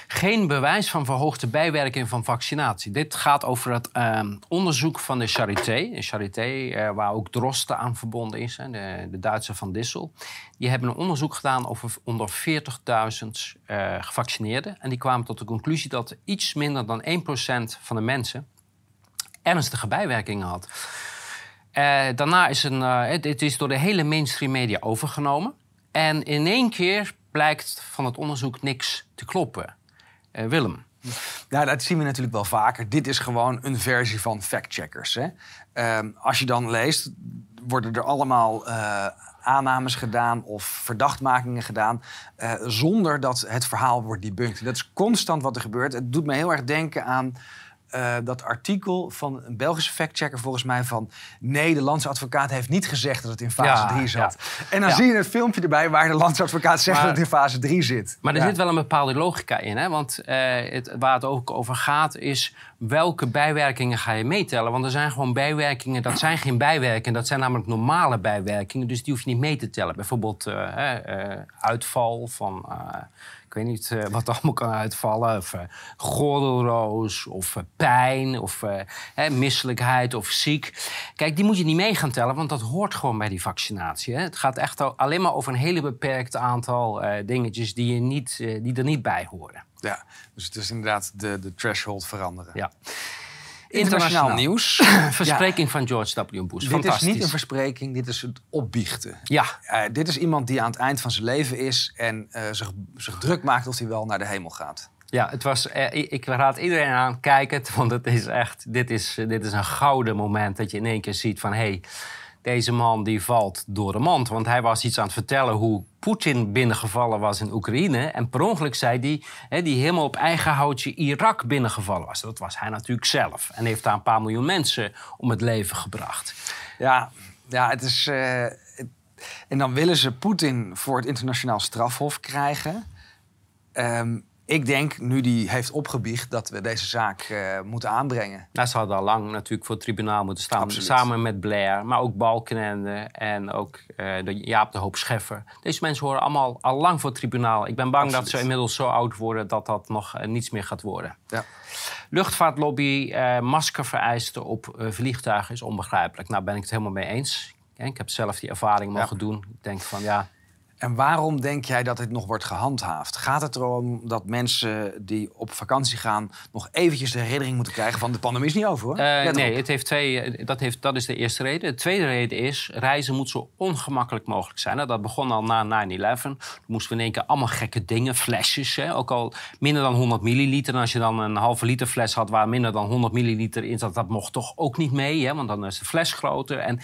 Geen bewijs van verhoogde bijwerking van vaccinatie. Dit gaat over het ehm, onderzoek van de Charité. De Charité, waar ook Drosten aan verbonden is, hè, de, de Duitse van Dissel. Die hebben een onderzoek gedaan over onder 40.000 gevaccineerden. En die kwamen tot de conclusie dat iets minder dan 1% van de mensen ernstige bijwerkingen had. Uh, daarna is een, uh, het, is door de hele mainstream media overgenomen. En in één keer blijkt van het onderzoek niks te kloppen. Uh, Willem, Ja, dat zien we natuurlijk wel vaker. Dit is gewoon een versie van factcheckers. Ehm, als je dan leest, worden er allemaal uh, aannames gedaan of verdachtmakingen gedaan. Uh, zonder dat het verhaal wordt debunked. Dat is constant wat er gebeurt. Het doet me heel erg denken aan uh, dat artikel van een Belgische factchecker volgens mij van... nee, de landsadvocaat heeft niet gezegd dat het in fase 3 zat. Ja. En dan zie je het filmpje erbij waar de landsadvocaat zegt dat het in fase 3 zit. Maar er zit wel een bepaalde logica in. Hè? Want uh, het, waar het ook over gaat is welke bijwerkingen ga je meetellen. Want er zijn gewoon bijwerkingen, dat zijn geen bijwerkingen. Dat zijn namelijk normale bijwerkingen, dus die hoef je niet mee te tellen. Bijvoorbeeld uh, uitval van ik weet niet uh, wat allemaal kan uitvallen. Of uh, gordelroos, of uh, pijn, of hè, misselijkheid, of ziek. Kijk, die moet je niet mee gaan tellen, want dat hoort gewoon bij die vaccinatie. Hè. Het gaat echt alleen maar over een hele beperkt aantal dingetjes die, je niet, die er niet bij horen. Ja, dus het is inderdaad de, de threshold veranderen. Ja. Internationaal nieuws. verspreking van George W. Bush. Dit is niet een verspreking, dit is het opbiechten. Ja. Uh, dit is iemand die aan het eind van zijn leven is en uh, zich, zich druk maakt of hij wel naar de hemel gaat. Ja, het was, eh, ik raad iedereen aan, kijk het, want het is echt, dit is, dit is een gouden moment dat je in één keer ziet van hé, hey, deze man die valt door de mand. Want hij was iets aan het vertellen hoe Poetin binnengevallen was in Oekraïne. En per ongeluk zei hij die helemaal op eigen houtje Irak binnengevallen was. Dat was hij natuurlijk zelf. En heeft daar een paar miljoen mensen om het leven gebracht. Ja, ja het is. Uh, en dan willen ze Poetin voor het internationaal strafhof krijgen. Um, ik denk, nu die heeft opgebiecht, dat we deze zaak uh, moeten aanbrengen. Nou, ze hadden al lang natuurlijk voor het tribunaal moeten staan. Absoluut. Samen met Blair, maar ook Balkenende en ook uh, de Jaap de Hoop Scheffer. Deze mensen horen allemaal al lang voor het tribunaal. Ik ben bang Absoluut. dat ze inmiddels zo oud worden dat dat nog uh, niets meer gaat worden. Ja. Luchtvaartlobby, maskervereisten op vliegtuigen is onbegrijpelijk. Nou ben ik het helemaal mee eens. Ik heb zelf die ervaring mogen ja. doen. Ik denk van ja, en waarom denk jij dat dit nog wordt gehandhaafd? Gaat het erom dat mensen die op vakantie gaan... nog eventjes de herinnering moeten krijgen van de pandemie is niet over, hoor? Uh, nee, het heeft twee, eh, dat, heeft, dat is de eerste reden. De tweede reden is, reizen moet zo ongemakkelijk mogelijk zijn. Nou, dat begon al na 9-11. Toen moesten we in één keer allemaal gekke dingen, flesjes. Hè? Ook al minder dan 100 milliliter. En als je dan een halve liter fles had waar minder dan 100 milliliter in zat... dat mocht toch ook niet mee, hè? want dan is de fles groter. En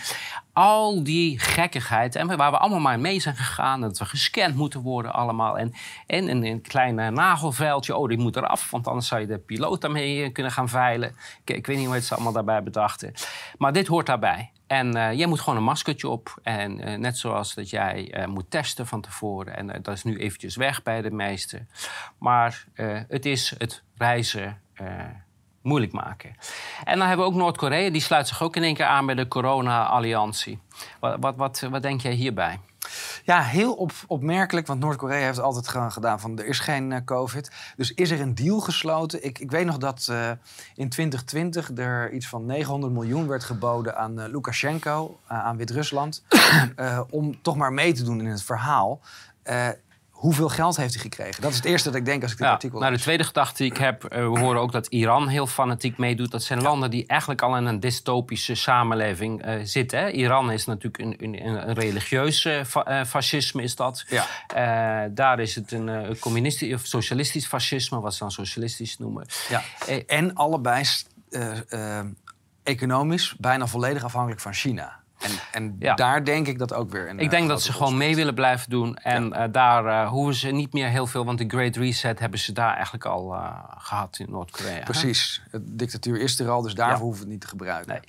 al die gekkigheid, en waar we allemaal maar mee zijn gegaan... dat we gescand moeten worden allemaal. En, en een, klein nagelveldje, oh, die moet eraf... want anders zou je de piloot daarmee eh, kunnen gaan veilen. Ik, ik weet niet hoe ze allemaal daarbij bedachten. Maar dit hoort daarbij. En uh, jij moet gewoon een maskertje op. En net zoals dat jij moet testen van tevoren. En dat is nu eventjes weg bij de meesten. Maar het is het reizen moeilijk maken. En dan hebben we ook Noord-Korea. Die sluit zich ook in één keer aan bij de corona-alliantie. Wat, wat, wat, wat denk jij hierbij? Ja, heel op, opmerkelijk, want Noord-Korea heeft altijd gedaan van er is geen uh, COVID. Dus is er een deal gesloten? Ik, ik weet nog dat uh, in 2020 er iets van 900 miljoen werd geboden aan uh, Lukashenko, aan Wit-Rusland, om toch maar mee te doen in het verhaal. Hoeveel geld heeft hij gekregen? Dat is het eerste dat ik denk als ik dit ja, artikel Nou, de tweede gedachte die ik heb, uh, we horen ook dat Iran heel fanatiek meedoet. Dat zijn landen die eigenlijk al in een dystopische samenleving uh, zitten. Hè? Iran is natuurlijk een, een, een religieus uh, fascisme, is dat. Ja. daar is het een communistisch of socialistisch fascisme, wat ze dan socialistisch noemen. Ja. en allebei economisch bijna volledig afhankelijk van China. En, en ja. daar denk ik dat ook weer. Een, ik denk dat ze gewoon mee willen blijven doen. En ja. uh, daar uh, hoeven ze niet meer heel veel, want de Great Reset hebben ze daar eigenlijk al uh, gehad in Noord-Korea. Precies. De dictatuur is er al, dus daarvoor ja. hoeven we het niet te gebruiken. Nee.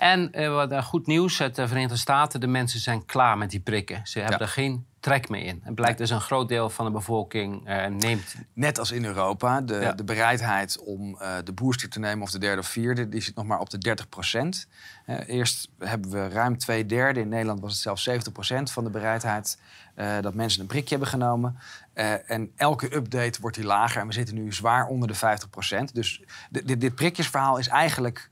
En wat goed nieuws, uit de Verenigde Staten, de mensen zijn klaar met die prikken. Ze hebben er geen trek mee in. Het blijkt dus een groot deel van de bevolking uh, neemt... Net als in Europa, de, ja. de bereidheid om uh, de booster te nemen of de derde of vierde... die zit nog maar op de 30 procent. Uh, eerst hebben we ruim twee derde. In Nederland was het zelfs 70 procent van de bereidheid... dat mensen een prikje hebben genomen. En elke update wordt die lager. En we zitten nu zwaar onder de 50 procent. Dus dit, dit prikjesverhaal is eigenlijk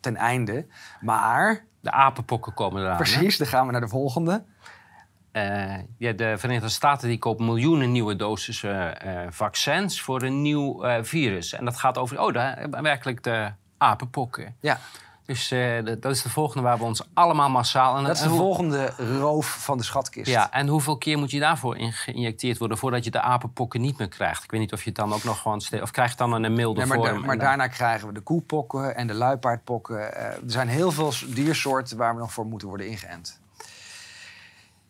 ten einde. Maar... De apenpokken komen eraan. Precies, dan gaan we naar de volgende. Uh, ja, de Verenigde Staten die kopen miljoenen nieuwe dosissen vaccins voor een nieuw virus. En dat gaat over, oh, daar, werkelijk de apenpokken. Ja. Dus eh, dat is de volgende waar we ons allemaal massaal... En, Dat is de volgende roof van de schatkist. Ja, en hoeveel keer moet je daarvoor in geïnjecteerd worden... voordat je de apenpokken niet meer krijgt? Ik weet niet of je het dan ook nog gewoon... Of krijg je dan een milde Nee, maar, vorm? da- maar dan- daarna krijgen we de koepokken en de luipaardpokken. Eh, er zijn heel veel diersoorten waar we nog voor moeten worden ingeënt.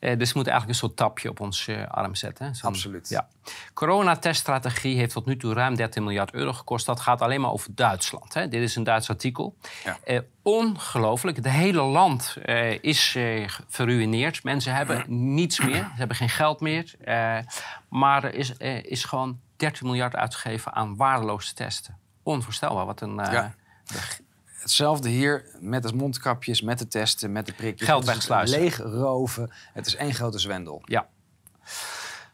Eh, dus we moeten eigenlijk een soort tapje op ons eh, arm zetten. hè? Absoluut. Ja. Coronateststrategie heeft tot nu toe ruim 13 miljard euro gekost. Dat gaat alleen maar over Duitsland. Hè? Dit is een Duits artikel. Ja. Eh, ongelooflijk. Het hele land is verruineerd. Mensen hebben niets meer. Ze hebben geen geld meer. Maar er is, is gewoon 13 miljard uitgegeven aan waardeloze testen. Onvoorstelbaar. Wat een... Ja. Hetzelfde hier met de mondkapjes, met de testen, met de prikjes. Geld wegsluizen. Leeg roven. Het is één grote zwendel. Ja.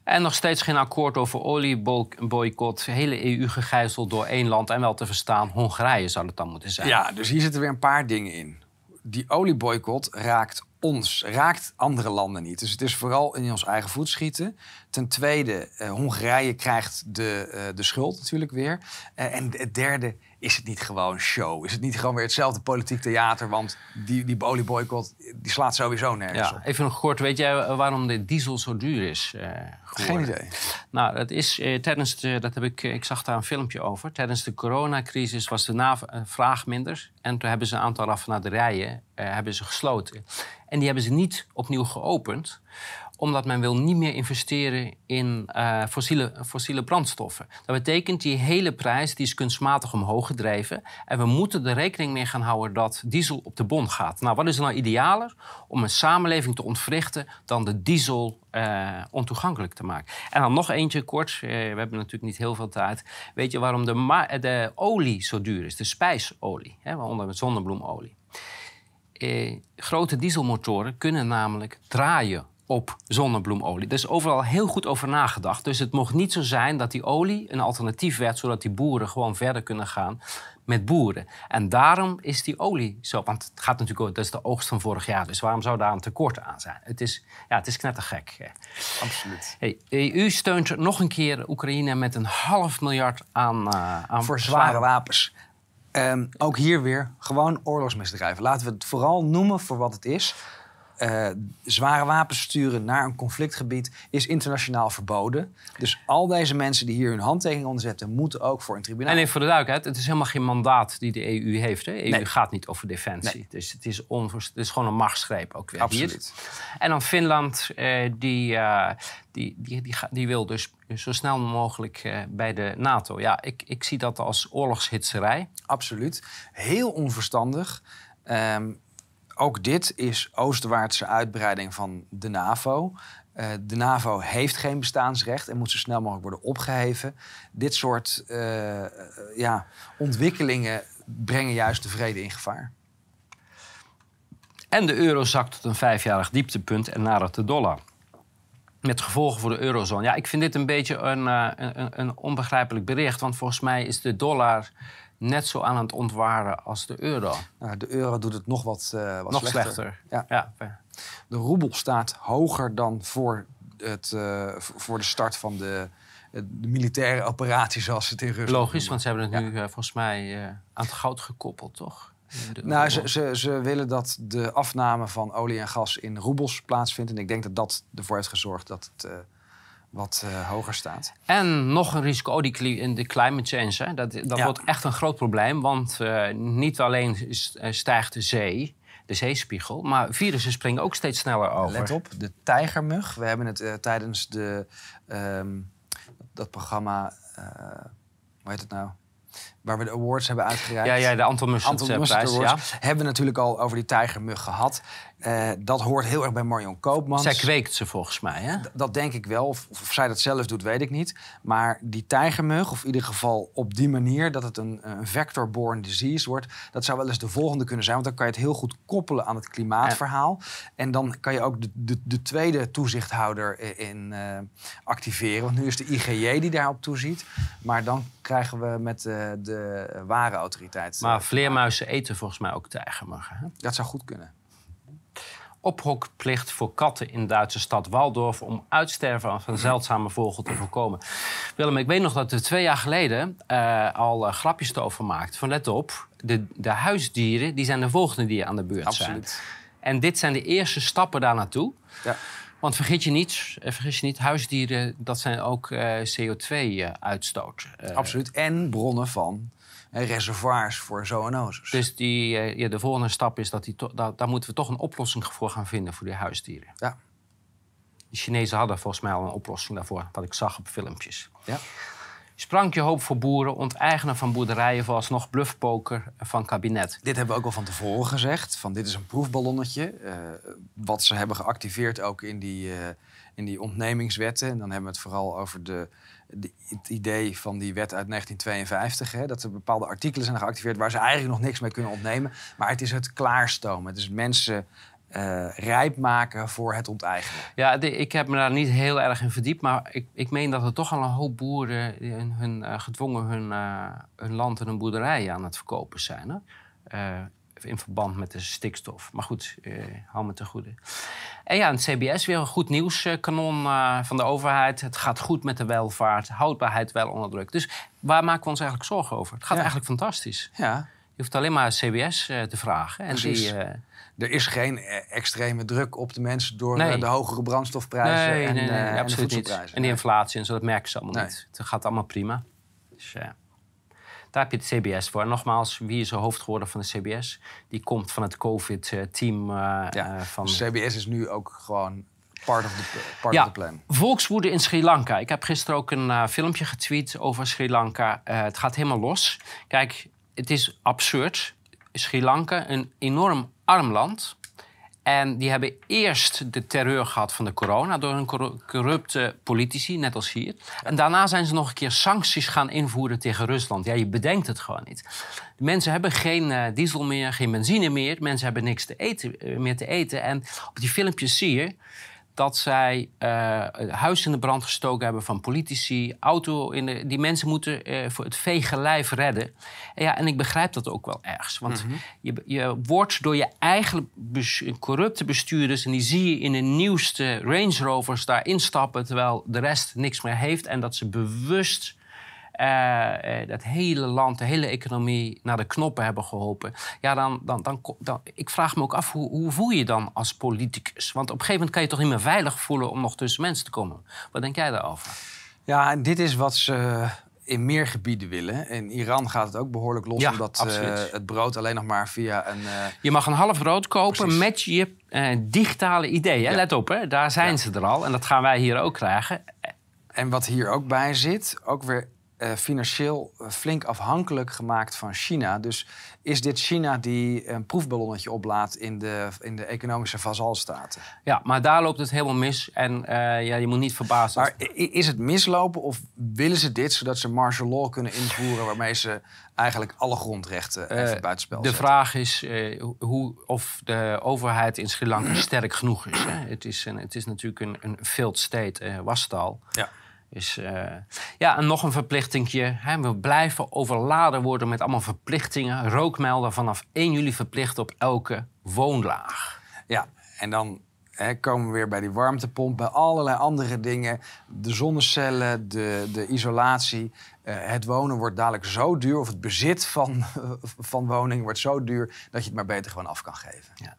En nog steeds geen akkoord over olieboycott. Hele EU gegijzeld door één land en wel te verstaan. Hongarije zou het dan moeten zijn. Ja, dus hier zitten weer een paar dingen in. Die olieboycott raakt ons, raakt andere landen niet. Dus het is vooral in ons eigen voet schieten. Ten tweede, eh, Hongarije krijgt de, eh, de schuld natuurlijk weer. Eh, en het derde, is het niet gewoon show? Is het niet gewoon weer hetzelfde politiek theater? Want die, die olieboycott, die slaat sowieso nergens Ja, op. even nog kort. Weet jij waarom de diesel zo duur is? eh, Geen idee. Nou, dat is eh, tijdens de, dat heb ik, eh, ik zag daar een filmpje over. Tijdens de coronacrisis was de nav- eh, vraag minder. En toen hebben ze een aantal raffinaderijen hebben ze gesloten. En die hebben ze niet opnieuw geopend omdat men wil niet meer investeren in eh, fossiele, fossiele brandstoffen. Dat betekent die hele prijs die is kunstmatig omhoog gedreven. En we moeten er rekening mee gaan houden dat diesel op de bon gaat. Nou, wat is er nou idealer om een samenleving te ontwrichten dan de diesel eh, ontoegankelijk te maken? En dan nog eentje kort. Eh, we hebben natuurlijk niet heel veel tijd. Weet je waarom de, de olie zo duur is? De spijsolie, hè, waaronder zonnebloemolie. Grote dieselmotoren kunnen namelijk draaien op zonnebloemolie. Er is overal heel goed over nagedacht. Dus het mocht niet zo zijn dat die olie een alternatief werd... zodat die boeren gewoon verder kunnen gaan met boeren. En daarom is die olie zo... Want het gaat natuurlijk ook... Dat is de oogst van vorig jaar. Dus waarom zou daar een tekort aan zijn? Het is, ja, het is knettergek. Absoluut. Hey, EU steunt nog een keer Oekraïne met een half miljard aan... eh, aan Voor zware wapens. Ehm, ook hier weer gewoon oorlogsmisdrijven. Laten we het vooral noemen voor wat het is. Eh, zware wapens sturen naar een conflictgebied is internationaal verboden. Dus al deze mensen die hier hun handtekening onder zetten, moeten ook voor een tribunaal. En even voor de duidelijkheid, het is helemaal geen mandaat die de EU heeft. Hè? De EU Nee. gaat niet over defensie. Nee. Dus het is, onvoors- het is gewoon een machtsgreep ook weer hier. Absoluut. En dan Finland, eh, die, eh, die, die, die, die wil dus zo snel mogelijk bij de NATO. Ja, ik, ik zie dat als oorlogshitserij. Absoluut. Heel onverstandig. Ehm, ook dit is oostwaartse uitbreiding van de NAVO. Eh, de NAVO heeft geen bestaansrecht en moet zo snel mogelijk worden opgeheven. Dit soort eh, eh, ja, ontwikkelingen brengen juist de vrede in gevaar. En de euro zakt tot een vijfjarig dieptepunt en nadert de dollar. Met gevolgen voor de eurozone. Ja, ik vind dit een beetje een, een, een onbegrijpelijk bericht. Want volgens mij is de dollar net zo aan het ontwaren als de euro. Nou, de euro doet het nog wat, eh, wat Nog slechter. slechter. Ja. Ja. De roebel staat hoger dan voor, het, eh, voor de start van de, de militaire operatie, zoals het in Rusland Logisch, want ze hebben het nu eh, volgens mij eh, aan het goud gekoppeld, toch? Nou, ze, ze, ze willen dat de afname van olie en gas in roebels plaatsvindt. En ik denk dat dat ervoor heeft gezorgd dat het eh, wat eh, hoger staat. En nog een risico, die in de climate change. Hè. Dat, dat Ja. wordt echt een groot probleem. Want eh, niet alleen eh, stijgt de zee, de zeespiegel... maar virussen springen ook steeds sneller over. Let op, de tijgermug. We hebben het tijdens de, ehm, dat programma, hoe heet het nou? Waar we de awards hebben uitgereikt. Ja, ja, de Anton Anton Mustard prijs. Awards. Ja. Hebben we natuurlijk al over die tijgermug gehad. Eh, dat hoort heel erg bij Marion Koopmans. Zij kweekt ze volgens mij, hè? D- Dat denk ik wel. Of, of zij dat zelf doet, weet ik niet. Maar die tijgermug, of in ieder geval op die manier... dat het een, een vector-borne disease wordt... dat zou wel eens de volgende kunnen zijn. Want dan kan je het heel goed koppelen aan het klimaatverhaal. En dan kan je ook de, de, de tweede toezichthouder in eh, activeren. Want nu is de IGJ die daarop toeziet. Maar dan krijgen we met eh, de ware autoriteit... Maar vleermuizen eten volgens mij ook tijgermuggen. Hè? Dat zou goed kunnen. Ophokplicht voor katten in de Duitse stad Waldorf om uitsterven van zeldzame vogel te voorkomen. Willem, ik weet nog dat we twee jaar geleden uh, al uh, grapjes erover maakten. Van let op, de, de huisdieren die zijn de volgende die aan de beurt Absoluut. zijn. En dit zijn de eerste stappen daar naartoe. Ja. Want vergeet je niet, eh, vergis je niet, huisdieren dat zijn ook uh, CO2-uitstoot. Absoluut. En bronnen van reservoirs voor zoonoses. Dus die, uh, ja, de volgende stap is dat die daar, daar moeten we toch een oplossing voor gaan vinden voor die huisdieren. Ja. De Chinezen hadden volgens mij al een oplossing daarvoor, wat ik zag op filmpjes. Ja. Sprankje hoop voor boeren, onteigenen van boerderijen, vooralsnog bluffpoker van kabinet. Dit hebben we ook al van tevoren gezegd. Van dit is een proefballonnetje. Uh, wat ze hebben geactiveerd ook in die, uh, in die ontnemingswetten. En dan hebben we het vooral over de, het idee van die wet uit 1952. Hè, dat er bepaalde artikelen zijn geactiveerd waar ze eigenlijk nog niks mee kunnen ontnemen. Maar het is het klaarstomen. Het is mensen uh, rijp maken voor het onteigenen. Ja, ik heb me daar niet heel erg in verdiept. Maar ik, ik meen dat er toch al een hoop boeren hun, uh, gedwongen hun, uh, hun land en hun boerderijen aan het verkopen zijn. Hè? In verband met de stikstof. Maar goed, hou me te goede. En ja, het CBS weer een goed nieuwskanon van de overheid. Het gaat goed met de welvaart, houdbaarheid wel onder druk. Dus waar maken we ons eigenlijk zorgen over? Het gaat Ja. eigenlijk fantastisch. Ja, Je hoeft alleen maar CBS te vragen. En Precies. die, eh, er is geen eh, extreme druk op de mensen door Nee. eh, de hogere brandstofprijzen nee, en, nee, nee, eh, en de absoluut niet. voedselprijzen. En die inflatie en zo, dat merken ze allemaal niet. Het gaat allemaal prima. Dus, eh, daar heb je het CBS voor. En nogmaals, wie is er hoofd geworden van de CBS? Die komt van het COVID-team eh, Ja, eh, van... Dus CBS is nu ook gewoon part of the, part Ja. of the plan. Volkswoede in Sri Lanka. Ik heb gisteren ook een eh, filmpje getweet over Sri Lanka. Het gaat helemaal los. Kijk, het is absurd. Sri Lanka, een enorm arm land. En die hebben eerst de terreur gehad van de corona door een corru- corrupte politici, net als hier. En daarna zijn ze nog een keer sancties gaan invoeren tegen Rusland. Ja, je bedenkt het gewoon niet. Mensen hebben geen eh, diesel meer, geen benzine meer. Mensen hebben niks te eten, eh, meer te eten. En op die filmpjes zie je dat zij het huis in de brand gestoken hebben van politici, auto in de, die mensen moeten eh, voor het vege lijf redden. En, ja, en ik begrijp dat ook wel ergens, want je, je wordt door je eigen bes- corrupte bestuurders en die zie je in de nieuwste Range Rovers daar instappen terwijl de rest niks meer heeft en dat ze bewust dat hele land, de hele economie naar de knoppen hebben geholpen. Ja, dan, dan, dan, ik vraag me ook af, hoe, hoe voel je dan als politicus? Want op een gegeven moment kan je toch niet meer veilig voelen om nog tussen mensen te komen. Wat denk jij daarover? Ja, en dit is wat ze in meer gebieden willen. In Iran gaat het ook behoorlijk los, Ja, omdat eh, het brood alleen nog maar via een... eh, Je mag een half brood kopen Precies. met je eh, digitale ideeën. Ja. Let op, hè, daar zijn Ja. ze er al. En dat gaan wij hier ook krijgen. En wat hier ook bij zit, ook weer eh, financieel eh, flink afhankelijk gemaakt van China. Dus is dit China die een proefballonnetje oplaat in de, in de economische vazalstaten? Ja, maar daar loopt het helemaal mis. En eh, ja, je moet niet verbaasd Maar i- is het mislopen of willen ze dit zodat ze martial law kunnen invoeren... waarmee ze eigenlijk alle grondrechten even buitenspel De zetten? vraag is hoe, of de overheid in Sri Lanka sterk genoeg is. Hè? Het, is een, het is natuurlijk een, een failed state, was het al. Ja. Dus, eh, ja, en nog een verplichtingje. Hè? We blijven overladen worden met allemaal verplichtingen. Rookmelden vanaf 1 juli verplicht op elke woonlaag. Ja, en dan hè, komen we weer bij die warmtepomp, bij allerlei andere dingen. De zonnecellen, de, de isolatie. Eh, het wonen wordt dadelijk zo duur, of het bezit van, van woningen wordt zo duur... dat je het maar beter gewoon af kan geven. Ja.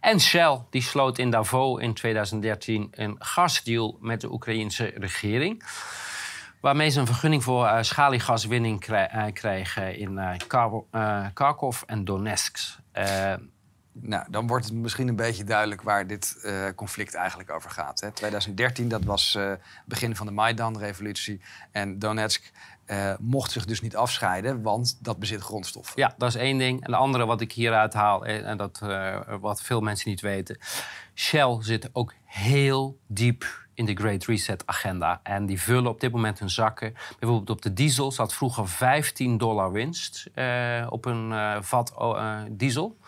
En Shell die sloot in Davos in 2013 een gasdeal met de Oekraïnse regering. Waarmee ze een vergunning voor eh, schaliegaswinning krij- eh, kregen in eh, Kar- Kharkov en Donetsk. Nou, dan wordt het misschien een beetje duidelijk waar dit conflict eigenlijk over gaat. Hè. 2013, dat was het begin van de Maidan-revolutie. En Donetsk eh, mocht zich dus niet afscheiden, want dat bezit grondstof. ja, dat is één ding. En de andere wat ik hieruit haal, eh, en dat eh, wat veel mensen niet weten. Shell zit ook heel diep in de Great Reset agenda. En die vullen op dit moment hun zakken. Bijvoorbeeld op de diesel zat vroeger 15 dollar winst op een vat oh, diesel.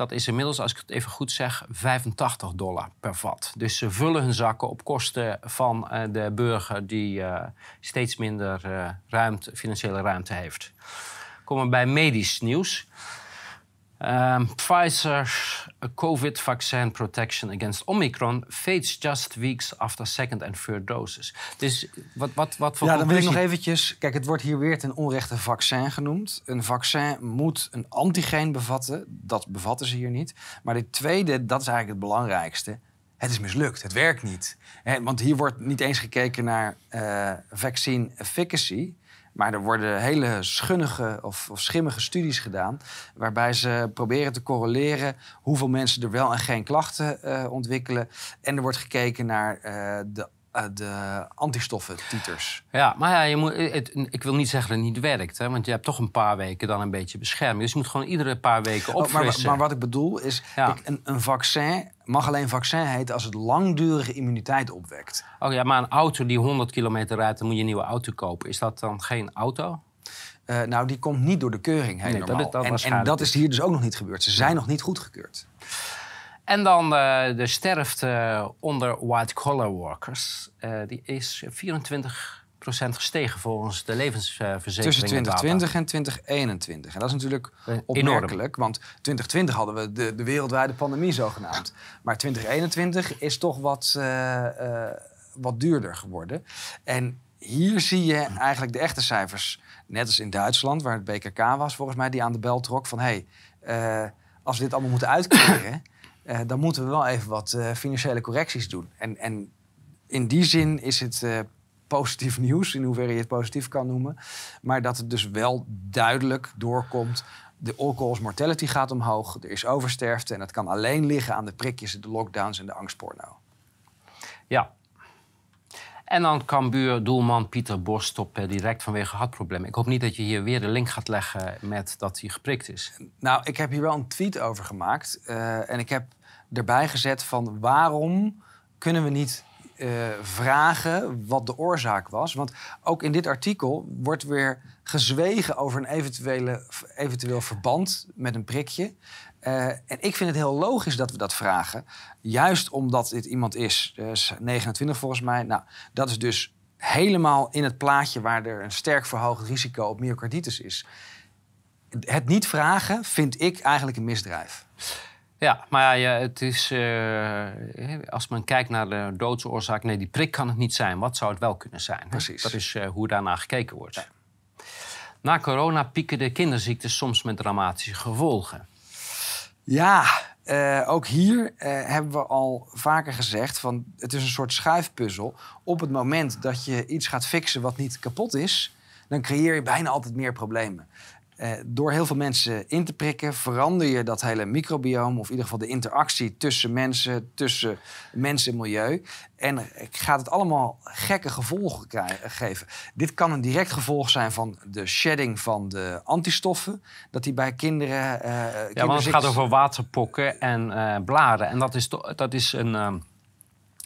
Dat is inmiddels, als ik het even goed zeg, 85 dollar per vat. Dus ze vullen hun zakken op kosten van eh, de burger die eh, steeds minder eh, ruimte, financiële ruimte heeft. Komen we bij medisch nieuws. Um, Pfizer's COVID vaccine protection against Omicron fades just weeks after second and third doses. Dus wat, wat, wat voor Ja, dan wil ik nog eventjes... Kijk, het wordt hier weer ten onrechte vaccin genoemd. Een vaccin moet een antigeen bevatten. Dat bevatten ze hier niet. Maar de tweede, dat is eigenlijk het belangrijkste. Het is mislukt. Het werkt niet. want hier wordt niet eens gekeken naar uh, vaccine efficacy... Maar er worden hele schunnige of, of, schimmige studies gedaan. waarbij ze proberen te correleren hoeveel mensen er wel en geen klachten uh, ontwikkelen. En er wordt gekeken naar uh, de uh, de antistoffen-titers. Ja, maar ja, je moet, het, ik wil niet zeggen dat het niet werkt. Hè, want je hebt toch een paar weken dan een beetje bescherming. Dus je moet gewoon iedere paar weken opfrissen. Oh, maar, maar, wat ik bedoel is, een, een, vaccin mag alleen vaccin heten... als het langdurige immuniteit opwekt. Oh ja, maar een auto die 100 kilometer rijdt... dan moet je een nieuwe auto kopen. Is dat dan geen auto? Uh, nou, die komt niet door de keuring nee, normaal. Dat is, dat en, en, dat is hier dus ook nog niet gebeurd. Ze zijn nog niet goedgekeurd. En dan uh, de sterfte onder white-collar workers. Uh, die is 24% gestegen volgens de levensverzekering. Tussen 2020 en 2021. En dat is natuurlijk eh, opmerkelijk, want 2020 hadden we de, de wereldwijde pandemie zogenaamd. Maar 2021 is toch wat, uh, uh, wat duurder geworden. En hier zie je eigenlijk de echte cijfers, net als in Duitsland, waar het BKK was volgens mij, die aan de bel trok van hé, hey, als we dit allemaal moeten uitkeren. Uh, dan moeten we wel even wat uh, financiële correcties doen. En, en in die zin is het uh, positief nieuws, in hoeverre je het positief kan noemen. Maar dat het dus wel duidelijk doorkomt. De all-cause mortality gaat omhoog, er is oversterfte... en dat kan alleen liggen aan de prikjes, de lockdowns en de angstporno. Ja, en dan Cambuur doelman Pieter Bos stopt direct vanwege hartproblemen. Ik hoop niet dat je hier weer de link gaat leggen met dat hij geprikt is. Nou, ik heb hier wel een tweet over gemaakt. Uh, en ik heb erbij gezet van waarom kunnen we niet uh, vragen wat de oorzaak was. Want ook in dit artikel wordt weer gezwegen over een eventuele, eventueel verband met een prikje. Uh, en ik vind het heel logisch dat we dat vragen. Juist omdat dit iemand is, dus 29 volgens mij. Nou, dat is dus helemaal in het plaatje waar er een sterk verhoogd risico op myocarditis is. Het niet vragen vind ik eigenlijk een misdrijf. Ja, maar ja, het is, uh, als men kijkt naar de doodsoorzaak, nee, die prik kan het niet zijn. Wat zou het wel kunnen zijn? Precies. Dat is uh, hoe daarna gekeken wordt. Ja. Na corona pieken de kinderziektes soms met dramatische gevolgen. Ja, uh, ook hier hebben we al vaker gezegd van het is een soort schuifpuzzel. Op het moment dat je iets gaat fixen wat niet kapot is, dan creëer je bijna altijd meer problemen. Uh, door heel veel mensen in te prikken, verander je dat hele microbiome, of in ieder geval de interactie tussen mensen, tussen mensen en milieu. En gaat het allemaal gekke gevolgen geven. Dit kan een direct gevolg zijn van de shedding van de antistoffen, dat die bij kinderen. Uh, ja, want het gaat over waterpokken en uh, blaren. En dat is, dat is een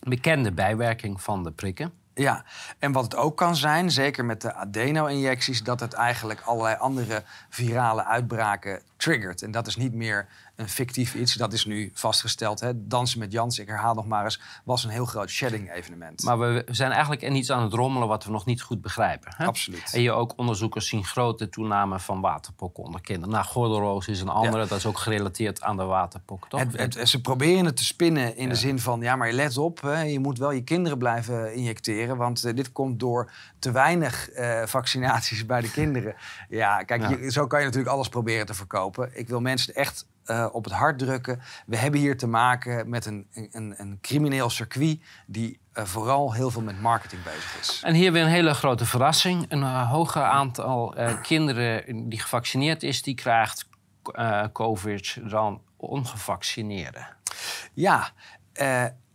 bekende bijwerking van de prikken. Ja, en wat het ook kan zijn, zeker met de adeno-injecties, dat het eigenlijk allerlei andere virale uitbraken triggert. En dat is niet meer een fictief iets. Dat is nu vastgesteld. Hè. Dansen met Jans, ik herhaal nog maar eens, was een heel groot shedding-evenement. Maar we zijn eigenlijk in iets aan het rommelen wat we nog niet goed begrijpen. Hè? Absoluut. En je ook onderzoekers zien grote toename van waterpokken onder kinderen. Nou, gordelroos is een andere, dat is ook gerelateerd aan de waterpokken, toch? Het, het, ze proberen het te spinnen in de zin van, ja, maar let op, hè, je moet wel je kinderen blijven injecteren, want uh, dit komt door te weinig uh, vaccinaties bij de kinderen. Ja, kijk, Je, zo kan je natuurlijk alles proberen te verkopen. Ik wil mensen echt uh, op het hart drukken. We hebben hier te maken met een, een, een crimineel circuit die uh, vooral heel veel met marketing bezig is. En hier weer een hele grote verrassing. Een uh, hoger aantal kinderen die gevaccineerd is, die krijgt COVID dan ongevaccineerden. Ja,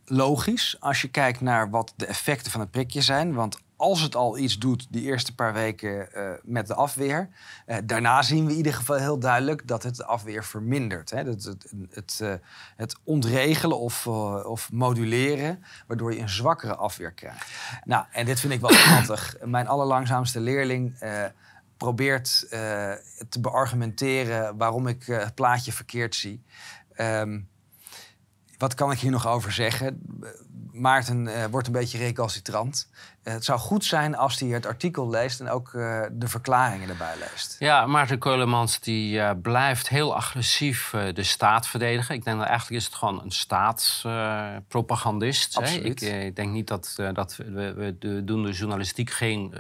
logisch als je kijkt naar wat de effecten van het prikje zijn. Want als het al iets doet, die eerste paar weken uh, met de afweer. Uh, daarna zien we in ieder geval heel duidelijk dat het de afweer vermindert. Hè? Dat het, het, uh, het ontregelen of, of moduleren, waardoor je een zwakkere afweer krijgt. Nou, en dit vind ik wel schattig. Mijn allerlangzaamste leerling probeert te beargumenteren waarom ik het plaatje verkeerd zie. Um, wat kan ik hier nog over zeggen? Maarten uh, wordt een beetje recalcitrant. Uh, het zou goed zijn als hij het artikel leest en ook uh, de verklaringen erbij leest. Ja, Maarten Keulemans die blijft heel agressief de staat verdedigen. Ik denk dat eigenlijk is het gewoon een staatspropagandist. Absoluut. Ik, ik, denk niet dat, dat we, we de, doen de journalistiek geen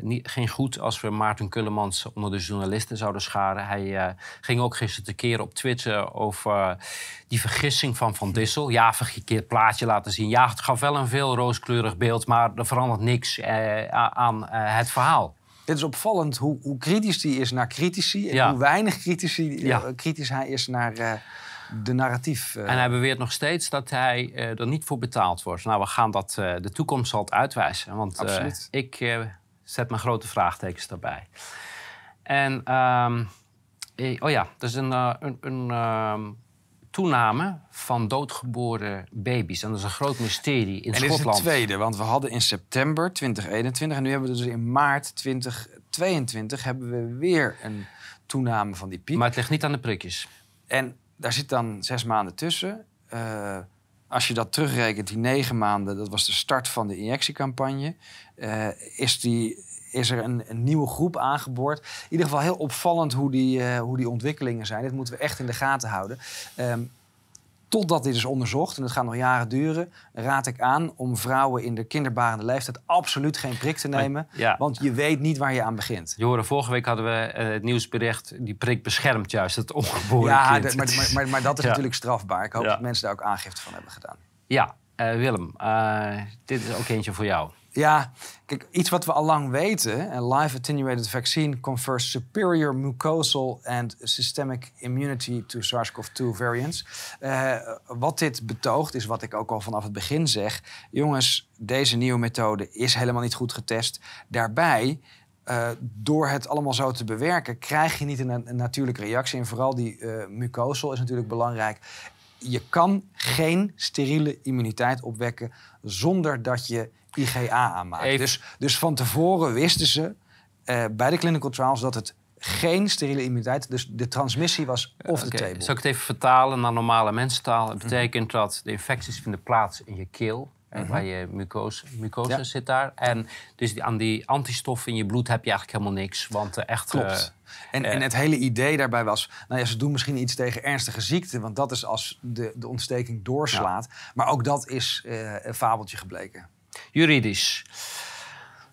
niet, geen goed als we Maarten Kullemans onder de journalisten zouden scharen. Hij uh, ging ook gisteren te keren op Twitter over die vergissing van Van Dissel. Ja, verkeerd plaatje laten zien. Ja, het gaf wel een veel rooskleurig beeld, maar er verandert niks aan het verhaal. Het is opvallend hoe, hoe kritisch hij is naar critici en ja. hoe weinig critici, ja. kritisch hij is naar de narratief. Uh... En hij beweert nog steeds dat hij uh, er niet voor betaald wordt. Nou, we gaan dat, uh, de toekomst zal het uitwijzen. Want ik zet mijn grote vraagtekens daarbij. En, um, oh ja, er is een, een, een um, toename van doodgeboren baby's. En dat is een groot mysterie in en Schotland. En dit is het tweede, want we hadden in september 2021... en nu hebben we dus in maart 2022 hebben we weer een toename van die piek. Maar het ligt niet aan de prikjes. En daar zit dan zes maanden tussen. Uh, als je dat terugrekent, die negen maanden, dat was de start van de injectiecampagne, uh, is, die, is er een, nieuwe groep aangeboord. In ieder geval heel opvallend hoe die, uh, hoe die ontwikkelingen zijn. Dit moeten we echt in de gaten houden. Um, Totdat dit is onderzocht, en dat gaat nog jaren duren, raad ik aan om vrouwen in de kinderbarende leeftijd absoluut geen prik te nemen. Ja. Want je weet niet waar je aan begint. Joren, vorige week hadden we uh, het nieuwsbericht, die prik beschermt juist het ongeboren ja, kind. Ja, maar, maar, maar, dat is natuurlijk strafbaar. Ik hoop dat mensen daar ook aangifte van hebben gedaan. Ja, uh, Willem, uh, dit is ook eentje voor jou. Ja, kijk, iets wat we al lang weten. Een live attenuated vaccine confers superior mucosal and systemic immunity to SARS-CoV-2 variants. Uh, wat dit betoogt, is wat ik ook al vanaf het begin zeg. Jongens, deze nieuwe methode is helemaal niet goed getest. Daarbij uh, door het allemaal zo te bewerken, krijg je niet een, een natuurlijke reactie. En vooral die uh, mucosal is natuurlijk belangrijk. Je kan geen steriele immuniteit opwekken zonder dat je IGA aanmaakt. Dus, dus van tevoren wisten ze uh, bij de clinical trials dat het geen steriele immuniteit, dus de transmissie was off the table. Zal ik het even vertalen naar normale mensentaal? Het betekent dat de infecties vinden plaats in je keel. -hmm. Waar je mucose, mucose ja. zit daar. En dus aan die antistoffen in je bloed heb je eigenlijk helemaal niks. Want uh, echt. Klopt. En, uh, en het hele idee daarbij was, nou ja, ze doen misschien iets tegen ernstige ziekten, want dat is als de, de ontsteking doorslaat. Ja. Maar ook dat is uh, een fabeltje gebleken. Juridisch.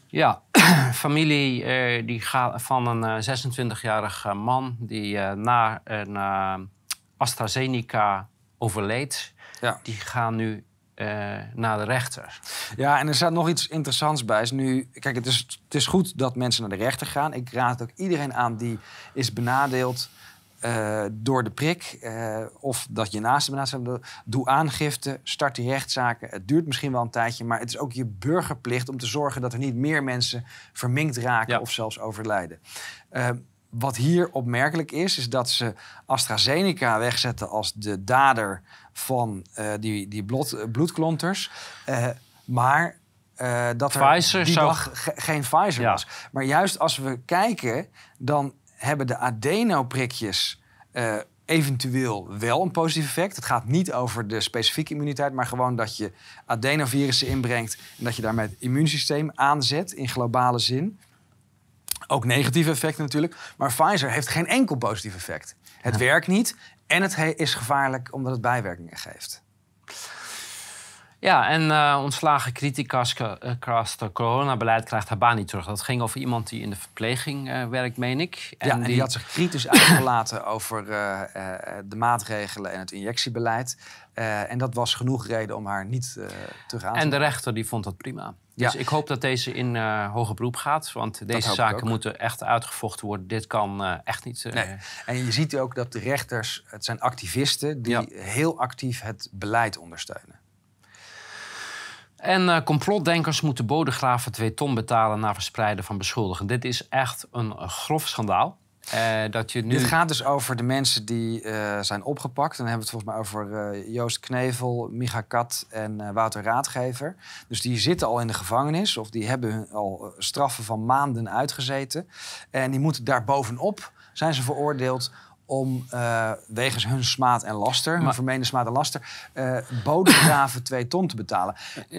Ja, familie uh, die gaat van een uh, 26-jarige man die uh, na een AstraZeneca overleed. Ja. Die gaan nu naar de rechter. Ja, en er staat nog iets interessants bij. Is nu, kijk, het is, het is goed dat mensen naar de rechter gaan. Ik raad ook iedereen aan die is benadeeld uh, door de prik uh, of dat je naast de naast doe aangifte, start die rechtszaken. Het duurt misschien wel een tijdje, maar het is ook je burgerplicht om te zorgen dat er niet meer mensen verminkt raken ja. of zelfs overlijden. Wat hier opmerkelijk is, is dat ze AstraZeneca wegzetten als de dader van die, die bloed, bloedklonters. maar dat er die dag ge geen Pfizer ja. was. Maar juist als we kijken, dan hebben de adenoprikjes eventueel wel een positief effect. Het gaat niet over de specifieke immuniteit, maar gewoon dat je adenovirussen inbrengt en dat je daarmee het immuunsysteem aanzet in globale zin. Ook negatieve effecten natuurlijk. Maar Pfizer heeft geen enkel positief effect. Het ja. werkt niet en het is gevaarlijk omdat het bijwerkingen geeft. Ja, en uh, ontslagen criticas uh, coronabeleid krijgt haar baan niet terug. Dat ging over iemand die in de verpleging uh, werkt, meen ik. En, ja, en die... die had zich kritisch uitgelaten over de maatregelen en het injectiebeleid. En dat was genoeg reden om haar niet aan te En de rechter die vond dat prima. Dus ja. ik hoop dat deze in hoger beroep gaat. Want deze zaken moeten echt uitgevochten worden. Dit kan echt niet... Nee. En je ziet ook dat de rechters, het zijn activisten... die ja. heel actief het beleid ondersteunen. En uh, complotdenkers moeten bodegraven 2 ton betalen na verspreiden van beschuldigingen. Dit is echt een grof schandaal. Uh, dat je nu... Dit gaat dus over de mensen die uh, zijn opgepakt. Dan hebben we het volgens mij over Joost Knevel, Micha Kat en Wouter Raadgever. Dus die zitten al in de gevangenis of die hebben al straffen van maanden uitgezeten. En die moeten daar bovenop zijn ze veroordeeld om uh, wegens hun smaad en laster, hun vermeende smaad en laster, uh, bodemgraven twee ton te betalen.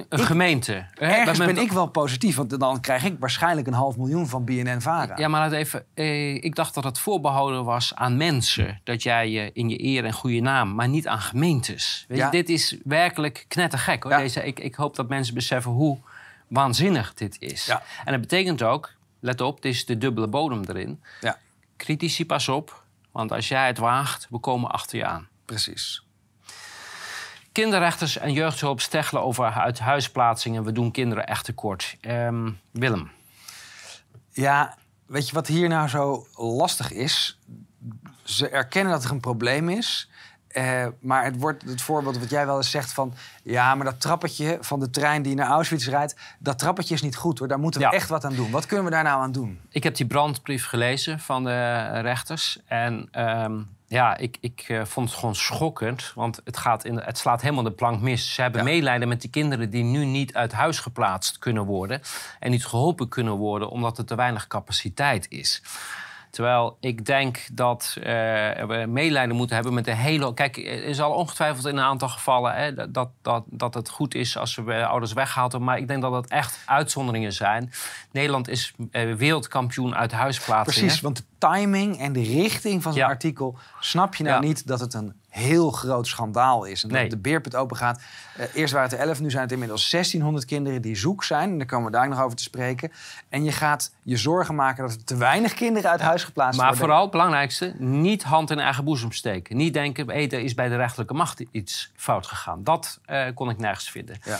Een gemeente. Ergens ben ik wel positief, want dan krijg ik waarschijnlijk een half miljoen van BNN-Vara. Ja, maar laat even. Eh, ik dacht dat het voorbehouden was aan mensen. Dat jij je in je eer en goede naam, maar niet aan gemeentes. Weet je, dit is werkelijk knettergek hoor. Deze, ik, ik hoop dat mensen beseffen hoe waanzinnig dit is. Ja. En dat betekent ook, let op, dit is de dubbele bodem erin. Ja. Critici, pas op want als jij het waagt, we komen achter je aan. Precies. Kinderrechters en jeugdhulp steggelen over uithuisplaatsingen. We doen kinderen echt tekort. Um, Willem. Ja, weet je wat hier nou zo lastig is? Ze erkennen dat er een probleem is. Uh, maar het wordt het voorbeeld wat jij wel eens zegt van... ja, maar dat trappetje van de trein die naar Auschwitz rijdt... dat trappetje is niet goed hoor, daar moeten we echt wat aan doen. Wat kunnen we daar nou aan doen? Ik heb die brandbrief gelezen van de rechters. En ehm, ja, ik, ik uh, vond het gewoon schokkend. Want het, gaat in, het slaat helemaal de plank mis. Ze hebben ja. medelijden met die kinderen die nu niet uit huis geplaatst kunnen worden... en niet geholpen kunnen worden omdat er te weinig capaciteit is. Terwijl ik denk dat uh, we medelijden moeten hebben met de hele. Kijk, er is al ongetwijfeld in een aantal gevallen hè, dat, dat, dat het goed is als we ouders weggehaald hebben. Maar ik denk dat het echt uitzonderingen zijn. Nederland is uh, wereldkampioen uit huisplaatsingen. Precies, want de timing en de richting van zo'n artikel snap je nou niet dat het een heel groot schandaal is. En dat de beerput open gaat. Uh, eerst waren het er 11, nu zijn het inmiddels 1600 kinderen die zoek zijn. En daar komen we daar nog over te spreken. En je gaat je zorgen maken dat er te weinig kinderen uit huis geplaatst maar worden. Maar vooral het belangrijkste, niet hand in eigen boezem steken. Niet denken, hey, er is bij de rechterlijke macht iets fout gegaan. Dat uh, kon ik nergens vinden. Ja.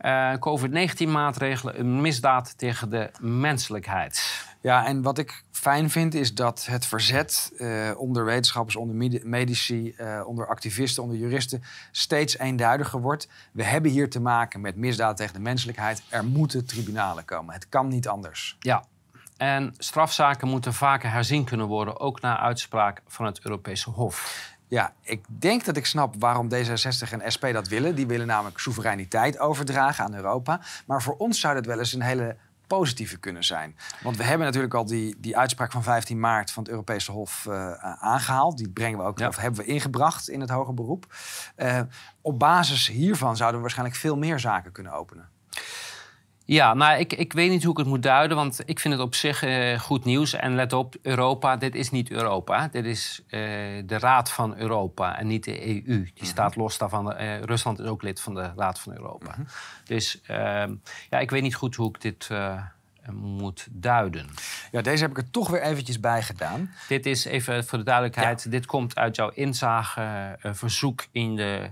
Uh, COVID-19-maatregelen, een misdaad tegen de menselijkheid. Ja, en wat ik fijn vind is dat het verzet uh, onder wetenschappers, onder medici, uh, onder activisten, onder juristen steeds eenduidiger wordt. We hebben hier te maken met misdaad tegen de menselijkheid. Er moeten tribunalen komen. Het kan niet anders. Ja, en strafzaken moeten vaker herzien kunnen worden, ook na uitspraak van het Europese Hof. Ja, ik denk dat ik snap waarom D66 en SP dat willen. Die willen namelijk soevereiniteit overdragen aan Europa. Maar voor ons zou dat wel eens een hele positieve kunnen zijn. Want we hebben natuurlijk al die, die uitspraak van 15 maart van het Europese Hof uh, aangehaald. Die brengen we ook, of hebben we ingebracht in het hoger beroep. Uh, op basis hiervan zouden we waarschijnlijk veel meer zaken kunnen openen. Ja, nou, ik, ik weet niet hoe ik het moet duiden, want ik vind het op zich uh, goed nieuws. En let op, Europa, dit is niet Europa. Dit is uh, de Raad van Europa en niet de EU. Die mhm. staat los daarvan. Uh, Rusland is ook lid van de Raad van Europa. Mm -hmm. Dus ehm, ja, ik weet niet goed hoe ik dit moet duiden. Ja, deze heb ik er toch weer eventjes bij gedaan. Dit is even voor de duidelijkheid, ja. dit komt uit jouw inzageverzoek in de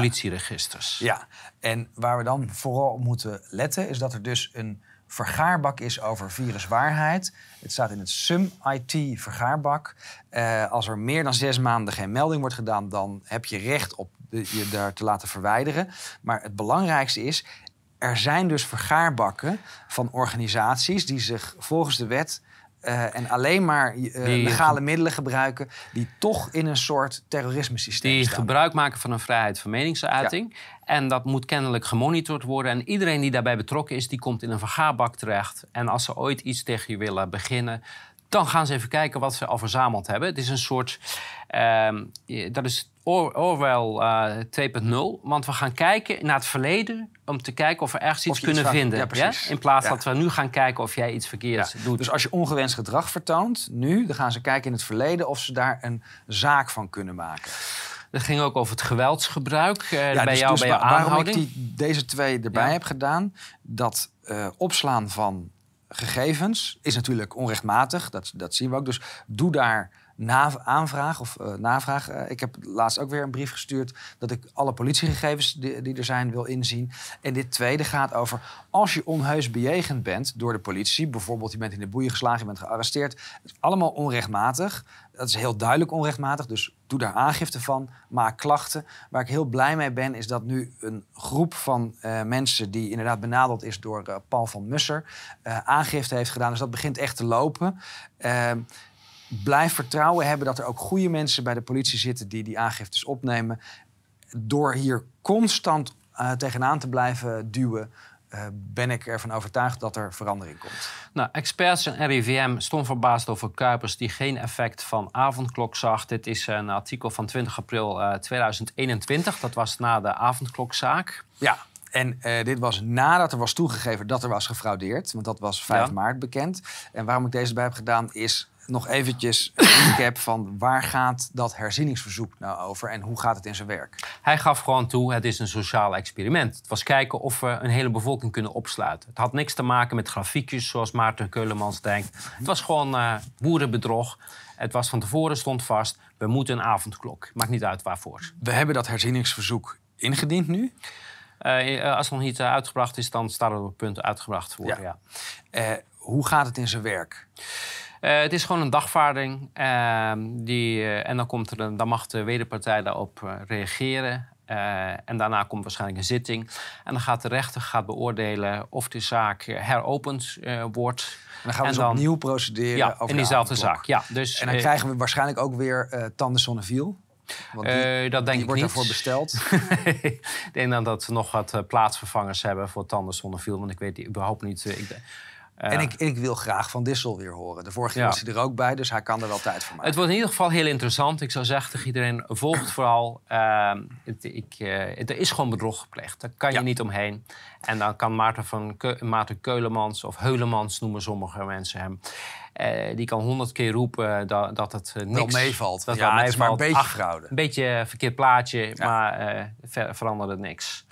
politieregisters. Ja, en waar we dan vooral op moeten letten... is dat er dus een vergaarbak is over viruswaarheid. Het staat in het SUM-IT-vergaarbak. Uh, als er meer dan zes maanden geen melding wordt gedaan... dan heb je recht op de, je daar te laten verwijderen. Maar het belangrijkste is... er zijn dus vergaarbakken van organisaties... die zich volgens de wet uh, en alleen maar uh, legale middelen gebruiken die toch in een soort terrorisme-systeem die staan. gebruik maken van een vrijheid van meningsuiting. Ja. En dat moet kennelijk gemonitord worden. En iedereen die daarbij betrokken is, die komt in een vergaarbak terecht. En als ze ooit iets tegen je willen beginnen, dan gaan ze even kijken wat ze al verzameld hebben. Het is een soort. Uh, dat is Orwell uh, 2.0. Want we gaan kijken naar het verleden om te kijken of we ergens iets kunnen vinden. Ja, ja? In plaats ja. dat we nu gaan kijken of jij iets verkeerds doet. Dus als je ongewenst gedrag vertoont, nu, dan gaan ze kijken in het verleden of ze daar een zaak van kunnen maken. Dat ging ook over het geweldsgebruik uh, bij dus, jou, dus bij jouw aanhouding. Waarom ik die, deze twee erbij heb gedaan, dat uh, opslaan van gegevens is natuurlijk onrechtmatig. Dat, dat zien we ook. Dus doe daar na, aanvraag of uh, navraag. Uh, ik heb laatst ook weer een brief gestuurd dat ik alle politiegegevens die, er zijn wil inzien. En dit tweede gaat over als je onheus bejegend bent door de politie, bijvoorbeeld je bent in de boeien geslagen, je bent gearresteerd. Het is allemaal onrechtmatig. Dat is heel duidelijk onrechtmatig, dus doe daar aangifte van, maak klachten. Waar ik heel blij mee ben, is dat nu een groep van uh, mensen die inderdaad benadeld is door Paul van Musser, aangifte heeft gedaan. Dus dat begint echt te lopen. Blijf vertrouwen hebben dat er ook goede mensen bij de politie zitten die die aangiftes opnemen. Door hier constant uh, tegenaan te blijven duwen, eh, ben ik ervan overtuigd dat er verandering komt. Nou, experts en RIVM stonden verbaasd over Kuipers die geen effect van avondklok zag. Dit is een artikel van 20 april uh, 2021. Dat was na de avondklokzaak. Ja, en uh, dit was nadat er was toegegeven dat er was gefraudeerd. Want dat was 5 ja. maart bekend. En waarom ik deze bij heb gedaan is nog eventjes een recap van waar gaat dat herzieningsverzoek nou over en hoe gaat het in zijn werk? Hij gaf gewoon toe, het is een sociaal experiment. Het was kijken of we een hele bevolking kunnen opsluiten. Het had niks te maken met grafiekjes zoals Maarten Keulemans denkt. Het was gewoon uh, boerenbedrog. Het was van tevoren stond vast, we moeten een avondklok. Maakt niet uit waarvoor. We hebben dat herzieningsverzoek ingediend nu. Uh, als het nog niet uitgebracht is, dan staat er op het punt uitgebracht te worden. Ja. ja. hoe gaat het in zijn werk? Uh, het is gewoon een dagvaarding. Uh, die, uh, en dan, komt er een, dan mag de wederpartij daarop reageren. en daarna komt waarschijnlijk een zitting. En dan gaat de rechter gaat beoordelen of de zaak heropend wordt. En dan gaan we en dus dan, opnieuw procederen ja, over in diezelfde zaak. Ja, dus, en dan krijgen we waarschijnlijk ook weer uh, Tande Sonneviel. Want die, dat denk die ik wordt niet. daarvoor besteld. ik denk dan dat we nog wat plaatsvervangers hebben voor Tande Sonneviel. Want ik weet die überhaupt niet... Ik, uh, en ik, ik, wil graag Van Dissel weer horen. De vorige keer ja. was hij er ook bij, dus hij kan er wel tijd voor maken. Het wordt in ieder geval heel interessant. Ik zou zeggen tegen iedereen, volg het vooral. Uh, het, ik, uh, er is gewoon bedrog gepleegd. Daar kan je niet omheen. En dan kan Maarten, van Ke Maarten Keulemans, of Heulemans noemen sommige mensen hem... Uh, die kan honderd keer roepen dat, dat het niks... Wel meevalt. Dat ja, wel meevalt. is maar een beetje fraude. Een beetje verkeerd plaatje, maar ver veranderde niks.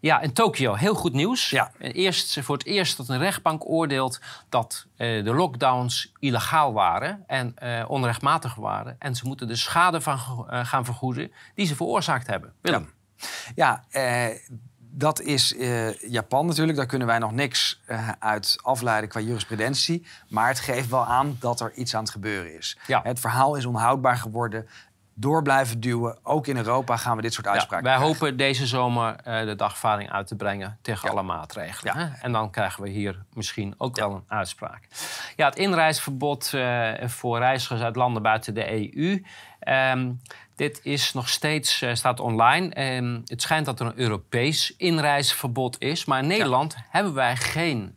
Ja, in Tokio, heel goed nieuws. Ja. Eerst, voor het eerst dat een rechtbank oordeelt dat uh, de lockdowns illegaal waren en uh, onrechtmatig waren. En ze moeten de schade van uh, gaan vergoeden die ze veroorzaakt hebben. Willem. Ja, ja dat is Japan natuurlijk. Daar kunnen wij nog niks uit afleiden qua jurisprudentie. Maar het geeft wel aan dat er iets aan het gebeuren is. Ja. Het verhaal is onhoudbaar geworden door blijven duwen. Ook in Europa gaan we dit soort uitspraken ja, Wij krijgen. hopen deze zomer uh, de dagvaarding uit te brengen tegen ja. alle maatregelen. Ja. En dan krijgen we hier misschien ook wel een uitspraak. Ja, het inreisverbod uh, voor reizigers uit landen buiten de EU. Um, dit is nog steeds, uh, staat online. Um, het schijnt dat er een Europees inreisverbod is. Maar in Nederland hebben wij geen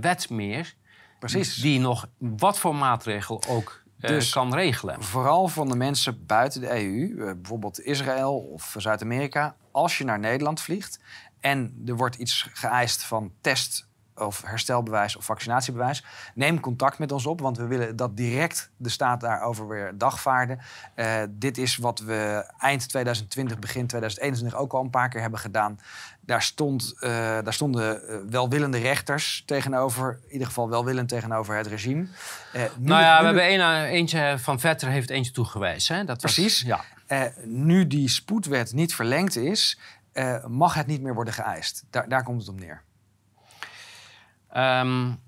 wet meer... Precies. die nog wat voor maatregel ook dus kan regelen. Vooral van de mensen buiten de EU, bijvoorbeeld Israël of Zuid-Amerika. Als je naar Nederland vliegt en er wordt iets geëist van test of herstelbewijs of vaccinatiebewijs, neem contact met ons op, want we willen dat direct de staat daarover weer dagvaarden. Uh, dit is wat we eind 2020, begin 2021 ook al een paar keer hebben gedaan. Daar, stond, uh, daar stonden uh, welwillende rechters tegenover, in ieder geval welwillend tegenover het regime. nu, nou ja, we hebben een, eentje van Vetter heeft eentje toegewezen. Hè? Dat Precies. Was, ja. nu die spoedwet niet verlengd is, mag het niet meer worden geëist. Daar, daar komt het om neer. Um,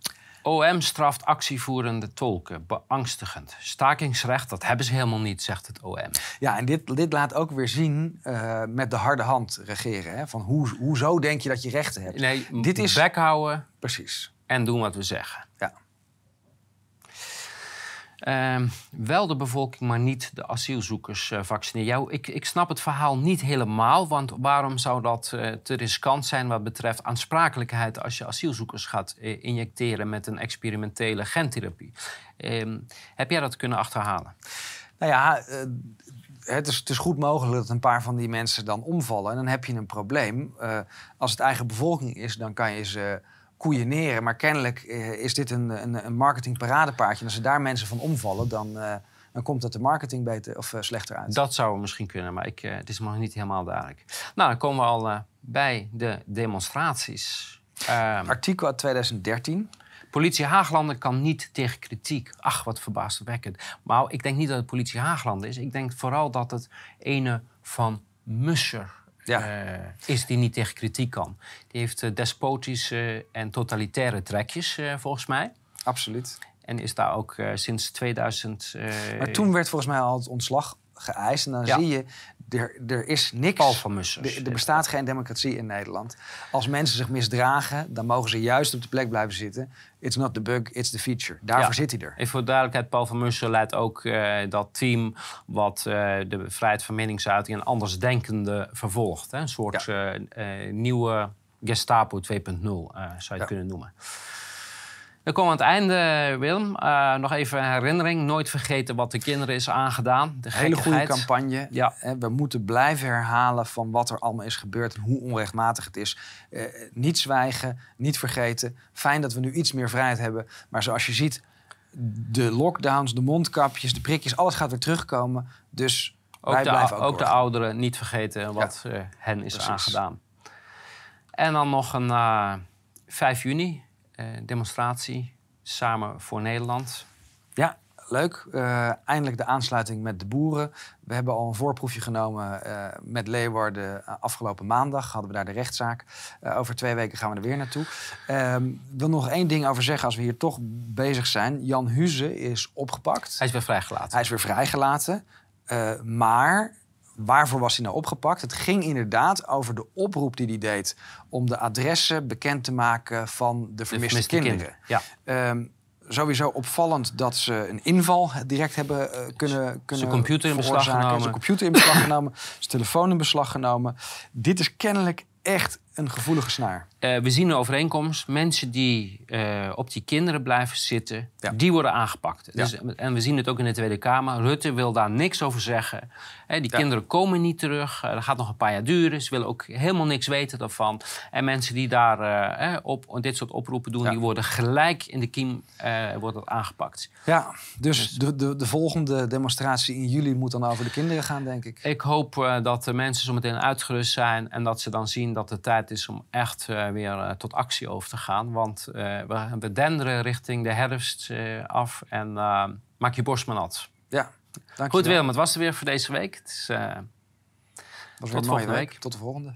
OM straft actievoerende tolken. Beangstigend. Stakingsrecht, dat hebben ze helemaal niet, zegt het OM. Ja, en dit, dit laat ook weer zien uh, met de harde hand regeren. Hè? Van hoe, hoezo denk je dat je rechten hebt? Nee, dit is bek houden. Precies. En doen wat we zeggen. Uh, wel de bevolking, maar niet de asielzoekers uh, vaccineren. Jou, ik, ik snap het verhaal niet helemaal, want waarom zou dat uh, te riskant zijn wat betreft aansprakelijkheid als je asielzoekers gaat uh, injecteren met een experimentele gentherapie? Ehm, heb jij dat kunnen achterhalen? Nou ja, het is, het is, goed mogelijk dat een paar van die mensen dan omvallen en dan heb je een probleem. als het eigen bevolking is, dan kan je ze koeieneren. Maar kennelijk uh, is dit een, een, een marketingparadepaardje. En als er daar mensen van omvallen, dan, uh, dan komt het de marketing beter of uh, slechter uit. Dat zou misschien kunnen, maar ik, het is nog niet helemaal duidelijk. Nou, dan komen we al bij de demonstraties. Artikel uit 2013. Politie Haaglanden kan niet tegen kritiek. Ach, wat verbaasdwekkend. Maar ik denk niet dat het politie Haaglanden is. Ik denk vooral dat het ene van Musser ja. uh, is die niet tegen kritiek kan. Die heeft uh, despotische en totalitaire trekjes, uh, volgens mij. Absoluut. En is daar ook sinds 2000... maar toen werd volgens mij al het ontslag geëist. En dan ja. zie je, er, er is niks... Paul van Mussen. Er, er bestaat geen democratie in Nederland. Als mensen zich misdragen, dan mogen ze juist op de plek blijven zitten. It's not the bug, it's the feature. Daarvoor ja. zit hij er. En voor duidelijkheid, Paul van Mussen leidt ook uh, dat team... wat uh, de vrijheid van meningsuiting en andersdenkenden vervolgt. Hè? Een soort ja. uh, nieuwe Gestapo 2.0 uh, zou je het kunnen noemen. We komen aan het einde, Willem. Uh, nog even een herinnering. Nooit vergeten wat de kinderen is aangedaan. De Hele goede campagne. Ja. We moeten blijven herhalen van wat er allemaal is gebeurd... en hoe onrechtmatig het is. Uh, niet zwijgen, niet vergeten. Fijn dat we nu iets meer vrijheid hebben. Maar zoals je ziet, de lockdowns, de mondkapjes, de prikjes... alles gaat weer terugkomen. Dus ook wij de, blijven ook, ook de ouderen niet vergeten wat ja. hen is Precies. aangedaan. En dan nog een 5 juni eh, demonstratie samen voor Nederland. Ja, leuk. Uh, eindelijk de aansluiting met de boeren. We hebben al een voorproefje genomen uh, met Leeuwarden afgelopen maandag. Hadden we daar de rechtszaak. Over twee weken gaan we er weer naartoe. Ehm, ik wil nog één ding over zeggen als we hier toch bezig zijn. Jan Huze is opgepakt. Hij is weer vrijgelaten. Hij is weer vrijgelaten. maar Waarvoor was hij nou opgepakt? Het ging inderdaad over de oproep die hij deed om de adressen bekend te maken van de vermiste, de kinderen. kinderen. Ja. Um, sowieso opvallend dat ze een inval direct hebben uh, kunnen, kunnen Zijn computer in beslag genomen. Zijn computer in beslag genomen. Zijn telefoon in beslag genomen. Dit is kennelijk echt een gevoelige snaar. Uh, we zien een overeenkomst. Mensen die uh, op die kinderen blijven zitten, ja. die worden aangepakt. Ja. Dus, en we zien het ook in de Tweede Kamer. Rutte wil daar niks over zeggen. He, die ja. kinderen komen niet terug. Uh, dat gaat nog een paar jaar duren. Ze willen ook helemaal niks weten daarvan. En mensen die daar op dit soort oproepen doen, die worden gelijk in de kiem wordt aangepakt. Ja, dus, dus, de, de, de, volgende demonstratie in juli moet dan over de kinderen gaan, denk ik. Ik hoop dat de mensen zo meteen uitgerust zijn en dat ze dan zien dat de tijd is om echt uh, weer uh, tot actie over te gaan. Want uh, we, we denderen richting de herfst af en maak je borst maar nat. Ja, dankjewel. Goed Willem, het was er weer voor deze week. Het is, tot volgende week. week. Tot de volgende.